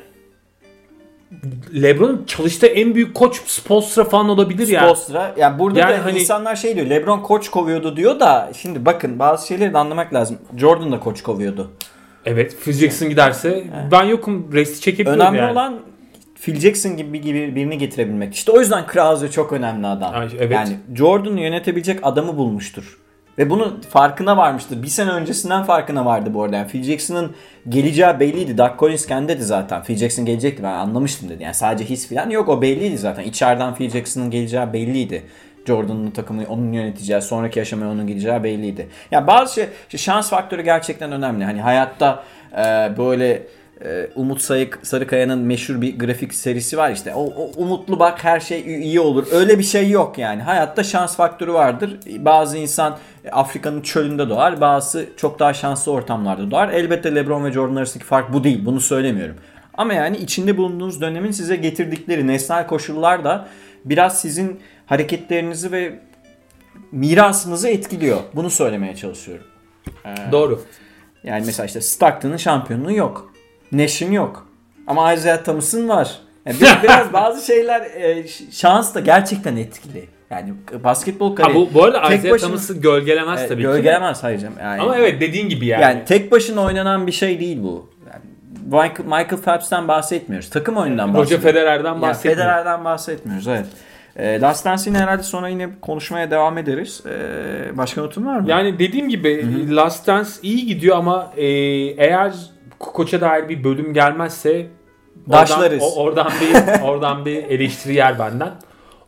LeBron'un çalıştığı en büyük koç Spoelstra falan olabilir ya. Spoelstra. Yani burada Yani da hani- insanlar şey diyor. LeBron koç kovuyordu diyor da şimdi bakın bazı şeyleri de anlamak lazım. Jordan da koç kovuyordu. Evet Phil Jackson giderse ben yokum resti çekebilirim Önemli yani. olan Phil Jackson gibi, gibi birini getirebilmek. İşte o yüzden Krause çok önemli adam. Ay, evet. Yani Jordan'ı yönetebilecek adamı bulmuştur. Ve bunun farkına varmıştır. Bir sene öncesinden farkına vardı bu arada. Yani Phil Jackson'ın geleceği belliydi. Doug Collins kendi dedi zaten. Phil Jackson gelecekti ben anlamıştım dedi. Yani sadece his falan yok o belliydi zaten. İçeriden Phil Jackson'ın geleceği belliydi. Jordan'ın takımını onun yöneteceği, sonraki aşamaya onun gideceği belliydi. Ya yani bazı şey, şans faktörü gerçekten önemli. Hani hayatta e, böyle Umut Sayık Sarıkaya'nın meşhur bir grafik serisi var işte. O, o umutlu bak her şey iyi olur. Öyle bir şey yok yani. Hayatta şans faktörü vardır. Bazı insan e, Afrika'nın çölünde doğar. Bazısı çok daha şanslı ortamlarda doğar. Elbette LeBron ve Jordan arasındaki fark bu değil. Bunu söylemiyorum. Ama yani içinde bulunduğunuz dönemin size getirdikleri nesnel koşullar da biraz sizin hareketlerinizi ve mirasınızı etkiliyor. Bunu söylemeye çalışıyorum. Doğru. Yani mesela işte Stockton'ın şampiyonluğu yok. Nash'in yok. Ama Isaiah Thomas'ın var. Yani biraz, biraz bazı şeyler e, şans da gerçekten etkili. Yani basketbol Ha, kariyeri bu, bu arada tek Isaiah başına- Thomas'ı gölgelemez tabii ki. gölgelemez hayır canım. Yani, Ama evet dediğin gibi yani. yani tek başına oynanan bir şey değil bu. Yani Michael, Michael Phelps'ten bahsetmiyoruz. Takım oyunundan bahsediyoruz. Federer'den Ya bahsetmiyor. Federer'den bahsetmiyoruz evet. E, Last Dance'in herhalde sonra yine konuşmaya devam ederiz. E, başka notun var mı? Yani dediğim gibi Last Dance iyi gidiyor ama e, eğer koça dair bir bölüm gelmezse Daşlarız. Oradan, o- oradan bir oradan bir eleştiri yer benden.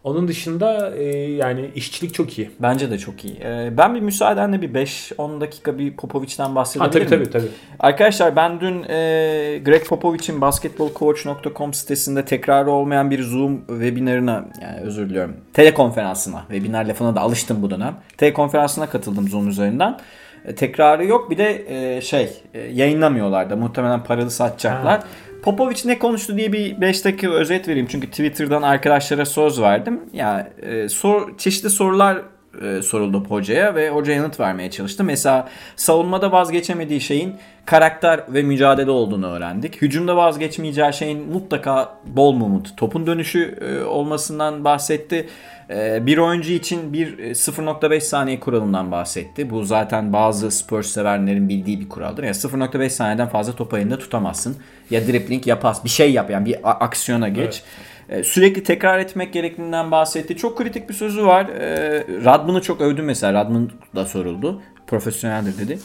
Onun dışında e, yani işçilik çok iyi. Bence de çok iyi. E, ben bir müsaadenle bir 5-10 dakika bir Popovic'ten Ha, bahsedebilir tabii miyim? tabii tabii. Arkadaşlar ben dün e, Greg Popovich'in basketballcoach.com sitesinde tekrarı olmayan bir Zoom webinarına yani özür diliyorum telekonferansına webinar lafına da alıştım bu dönem. Telekonferansına katıldım Zoom üzerinden. E, tekrarı yok bir de e, şey e, yayınlamıyorlar da muhtemelen paralı satacaklar. Ha. Popovic ne konuştu diye bir 5 dakika özet vereyim. Çünkü Twitter'dan arkadaşlara söz verdim. Ya e, sor, çeşitli sorular e, soruldu hocaya ve hoca yanıt vermeye çalıştı. Mesela savunmada vazgeçemediği şeyin karakter ve mücadele olduğunu öğrendik. Hücumda vazgeçmeyeceği şeyin mutlaka bol mumut, topun dönüşü e, olmasından bahsetti. E, bir oyuncu için bir e, 0.5 saniye kuralından bahsetti. Bu zaten bazı Spurs severlerin bildiği bir kuraldır. Yani 0.5 saniyeden fazla topu elinde tutamazsın. Ya dribbling ya pas bir şey yap yani bir aksiyona geç. E, Sürekli tekrar etmek gerektiğinden bahsetti. Çok kritik bir sözü var. E, Radman'ı çok övdüm mesela. Radman da soruldu. Profesyoneldir dedi.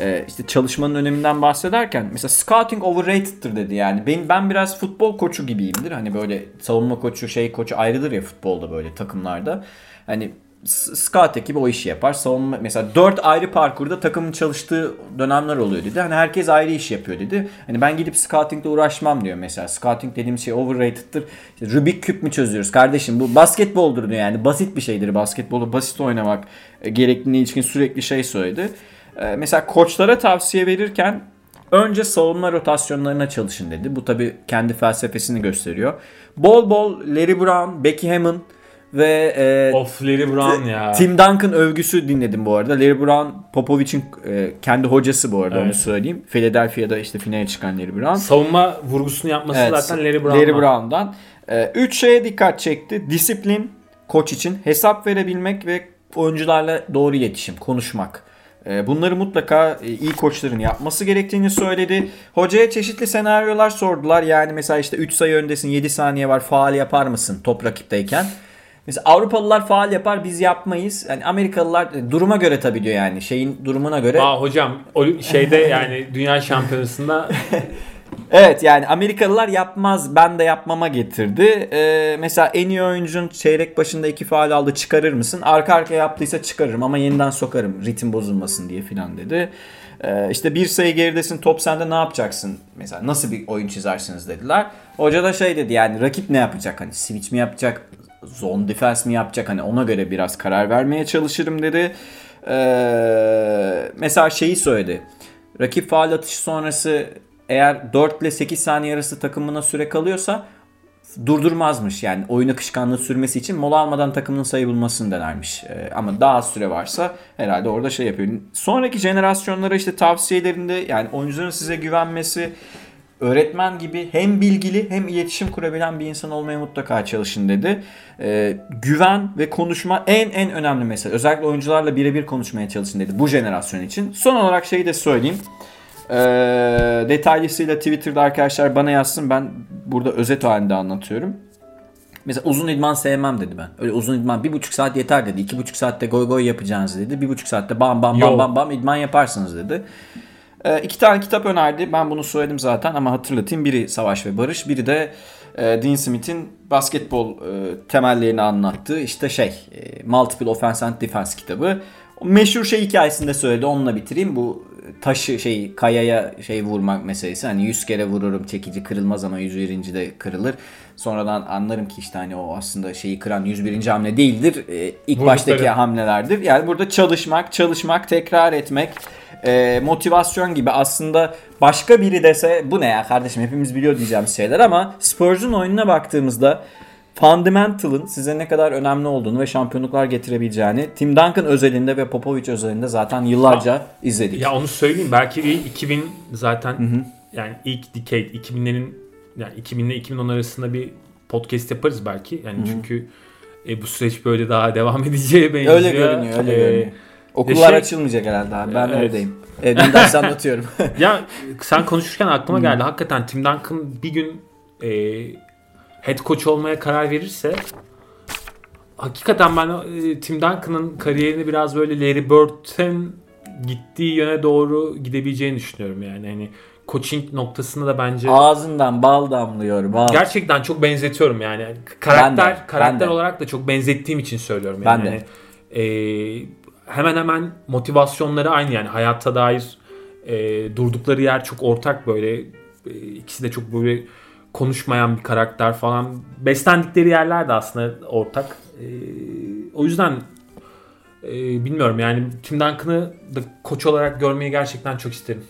E, işte çalışmanın öneminden bahsederken mesela scouting overrated'tır dedi yani. Ben, ben biraz futbol koçu gibiyimdir. Hani böyle savunma koçu şey koçu ayrıdır ya futbolda böyle takımlarda. Hani scout ekibi o işi yapar. Savunma mesela 4 ayrı parkurda takımın çalıştığı dönemler oluyor dedi. Hani herkes ayrı iş yapıyor dedi. Hani ben gidip scoutingle uğraşmam diyor mesela. Scouting dediğim şey overrated'tır. İşte Rubik küp mü çözüyoruz kardeşim? Bu basketboldur diyor yani. Basit bir şeydir basketbolu. Basit oynamak e, gerektiğine ilişkin sürekli şey söyledi. E, Mesela koçlara tavsiye verirken önce savunma rotasyonlarına çalışın dedi. Bu tabi kendi felsefesini gösteriyor. Bol bol Larry Brown, Becky Hammon ve e, Of Larry Brown ya. Tim Duncan övgüsü dinledim bu arada. Larry Brown Popovic'in e, kendi hocası bu arada onu Evet. söyleyeyim. Philadelphia'da işte finale çıkan Larry Brown. Savunma vurgusunu yapması Evet, zaten Larry Brown'dan. Larry Brown'dan. E, üç şeye dikkat çekti. Disiplin koç için. Hesap verebilmek ve oyuncularla doğru iletişim, konuşmak. E, Bunları mutlaka e, iyi koçların yapması gerektiğini söyledi. Hocaya çeşitli senaryolar sordular. Yani mesela işte 3 sayı öndesin 7 saniye var faal yapar mısın top rakipteyken? Mesela Avrupalılar faal yapar biz yapmayız. Yani Amerikalılar e, duruma göre tabii diyor yani. Şeyin durumuna göre. Aa hocam o şeyde yani dünya şampiyonasında Evet yani Amerikalılar yapmaz ben de yapmama getirdi. Ee, mesela en iyi oyuncunun çeyrek başında iki faal aldı çıkarır mısın? Arka arkaya yaptıysa çıkarırım ama yeniden sokarım ritim bozulmasın diye filan dedi. Ee, işte bir sayı geridesin top sende ne yapacaksın? Mesela nasıl bir oyun çizersiniz dediler. Hoca da şey dedi yani rakip ne yapacak? Hani switch mi yapacak? Zone defense mi yapacak? Hani ona göre biraz karar vermeye çalışırım dedi. Ee, mesela şeyi söyledi. Rakip faal atışı sonrası eğer 4 ile 8 saniye arası takımına süre kalıyorsa durdurmazmış yani oyun akışkanlığı sürmesi için mola almadan takımın sayı bulmasını denermiş. Ee, ama daha az süre varsa herhalde orada şey yapıyor. Sonraki jenerasyonlara işte tavsiyelerinde yani oyuncuların size güvenmesi, öğretmen gibi hem bilgili hem iletişim kurabilen bir insan olmaya mutlaka çalışın dedi. Ee, güven ve konuşma en en önemli mesele. Özellikle oyuncularla birebir konuşmaya çalışın dedi bu jenerasyon için. Son olarak şeyi de söyleyeyim. Ee, detaylısıyla Twitter'da arkadaşlar bana yazsın. Ben burada özet halinde anlatıyorum. Mesela uzun idman sevmem dedi ben. Öyle uzun idman bir buçuk saat yeter dedi. İki buçuk saatte goy goy yapacağınız dedi. Bir buçuk saatte bam bam bam Yo. bam bam idman yaparsınız dedi. Ee, iki tane kitap önerdi. Ben bunu söyledim zaten ama hatırlatayım. Biri Savaş ve Barış. Biri de e, Dean Smith'in basketbol e, temellerini anlattığı işte şey e, Multiple Offense and Defense kitabı. O meşhur şey hikayesinde söyledi. Onunla bitireyim. Bu taşı şey kayaya şey vurmak meselesi. Hani 100 kere vururum çekici kırılmaz ama 101. de kırılır. Sonradan anlarım ki işte hani o aslında şeyi kıran 101. hamle değildir. Ee, ilk Vurdukları. baştaki hamlelerdir. Yani burada çalışmak, çalışmak, tekrar etmek, e, motivasyon gibi aslında başka biri dese bu ne ya kardeşim hepimiz biliyor diyeceğim şeyler ama Spurs'un oyununa baktığımızda fundamental'ın size ne kadar önemli olduğunu ve şampiyonluklar getirebileceğini Tim Duncan özelinde ve Popovich özelinde zaten yıllarca izledik. Ya onu söyleyeyim belki bir 2000 zaten yani ilk decade 2000'lerin yani 2000 ile 2010 arasında bir podcast yaparız belki. Yani çünkü e, bu süreç böyle daha devam edeceği benziyor. Öyle görünüyor, öyle E, görünüyor. Okullar şey- açılmayacak herhalde abi. Ben Evet. evdeyim. Evden ders anlatıyorum. ya sen konuşurken aklıma geldi. Hakikaten Tim Duncan bir gün e, head coach olmaya karar verirse hakikaten ben e, Tim Duncan'ın kariyerini biraz böyle Larry Bird'ün gittiği yöne doğru gidebileceğini düşünüyorum yani. Hani coaching noktasında da bence Ağzından bal damlıyor. Bal. gerçekten çok benzetiyorum yani. Karakter Ben de, karakter ben de. olarak da çok benzettiğim için söylüyorum Ben yani. de. Hani, e, hemen hemen motivasyonları aynı yani hayata dair e, durdukları yer çok ortak böyle E, ikisi de çok böyle konuşmayan bir karakter falan beslendikleri yerler de aslında ortak E, o yüzden e, bilmiyorum yani Tim Duncan'ı da koç olarak görmeyi gerçekten çok isterim.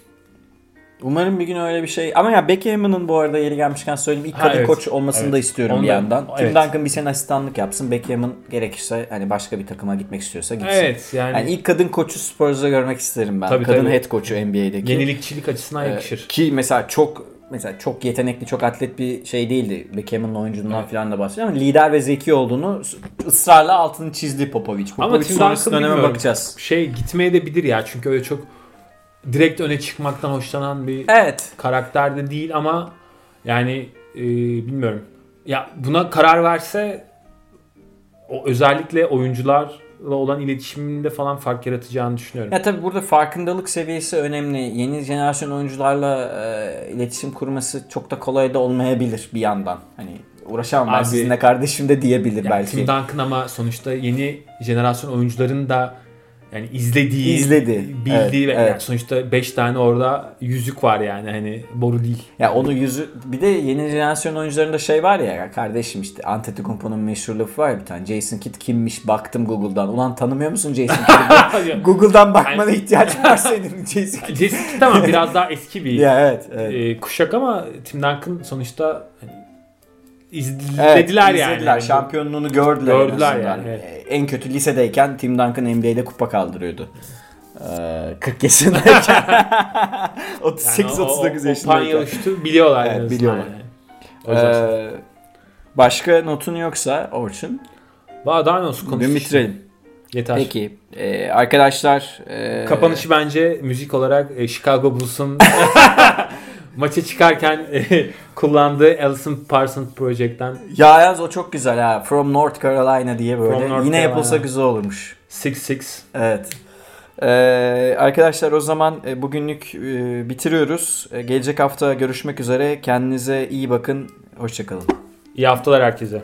Umarım bir gün öyle bir şey. Ama ya Becky Hammond'ın bu arada yeri gelmişken söyleyeyim. ilk kadın evet. koç olmasını Evet. da istiyorum Onu bir da- yandan. Tim evet. Duncan bir sene asistanlık yapsın. Becky Hammond gerekirse hani başka bir takıma gitmek istiyorsa gitsin. Evet yani, Yani ilk kadın koçu Spurs'da görmek isterim ben. Tabii, kadın tabii. head koçu NBA'deki. yenilikçilik açısından Ee, yakışır. Ki mesela çok mesela çok yetenekli, çok atlet bir şey değildi. Beckham'ın oyunculuğundan Evet. falan da bahsediyor ama lider ve zeki olduğunu ısrarla altını çizdi Popovich. Ama Popovich Tim sonrası döneme bakacağız. şey gitmeye de bilir ya çünkü öyle çok direkt öne çıkmaktan hoşlanan bir Evet. karakter de değil ama yani e, bilmiyorum. Ya buna karar verse o özellikle oyuncularla olan iletişiminde falan fark yaratacağını düşünüyorum. Ya tabii burada farkındalık seviyesi önemli. Yeni jenerasyon oyuncularla e, iletişim kurması çok da kolay da olmayabilir bir yandan. Hani uğraşamam ben sizinle kardeşim de diyebilir Yani belki. Tim Duncan ama sonuçta yeni jenerasyon oyuncuların da yani izlediği, İzledi. bildiği Evet, ve evet. yani sonuçta 5 tane orada yüzük var yani hani boru değil. Ya onu yüzü bir de yeni jenerasyon oyuncularında şey var ya, kardeşim işte Antetokounmpo'nun meşhur lafı var bir tane. Jason Kidd kimmiş baktım Google'dan. Ulan tanımıyor musun Jason Kidd'i? Google'dan bakmana ihtiyaç var senin Jason Kidd. Jason Kidd tamam biraz daha eski bir Ya evet. evet. e, kuşak ama Tim Duncan sonuçta hani Evet, izlediler yani. izlediler. Şampiyonluğunu gördüler. en Gördüler azından. yani, evet. Ee, En kötü lisedeyken Tim Duncan NBA'de kupa kaldırıyordu. Ee, 40 yaşındayken. 38 yani o- o- 39 o yaşındayken. Panya uçtu biliyorlar. Evet, en biliyorlar. Yani. O Ee, başka notun yoksa Orçun Valla daha ne olsun konuştuk. bitirelim. Yeter. Peki ee, arkadaşlar ee, Kapanışı bence müzik olarak e, Chicago Bulls'un maça çıkarken kullandığı Alison Parsons Project'ten ya yaz o çok güzel ha. From North Carolina diye böyle. From North Yine yapılsa Carolina. güzel olurmuş. 6-6 Evet. Ee, arkadaşlar o zaman e, bugünlük e, bitiriyoruz. E, gelecek hafta görüşmek üzere. Kendinize iyi bakın. Hoşçakalın. İyi haftalar herkese.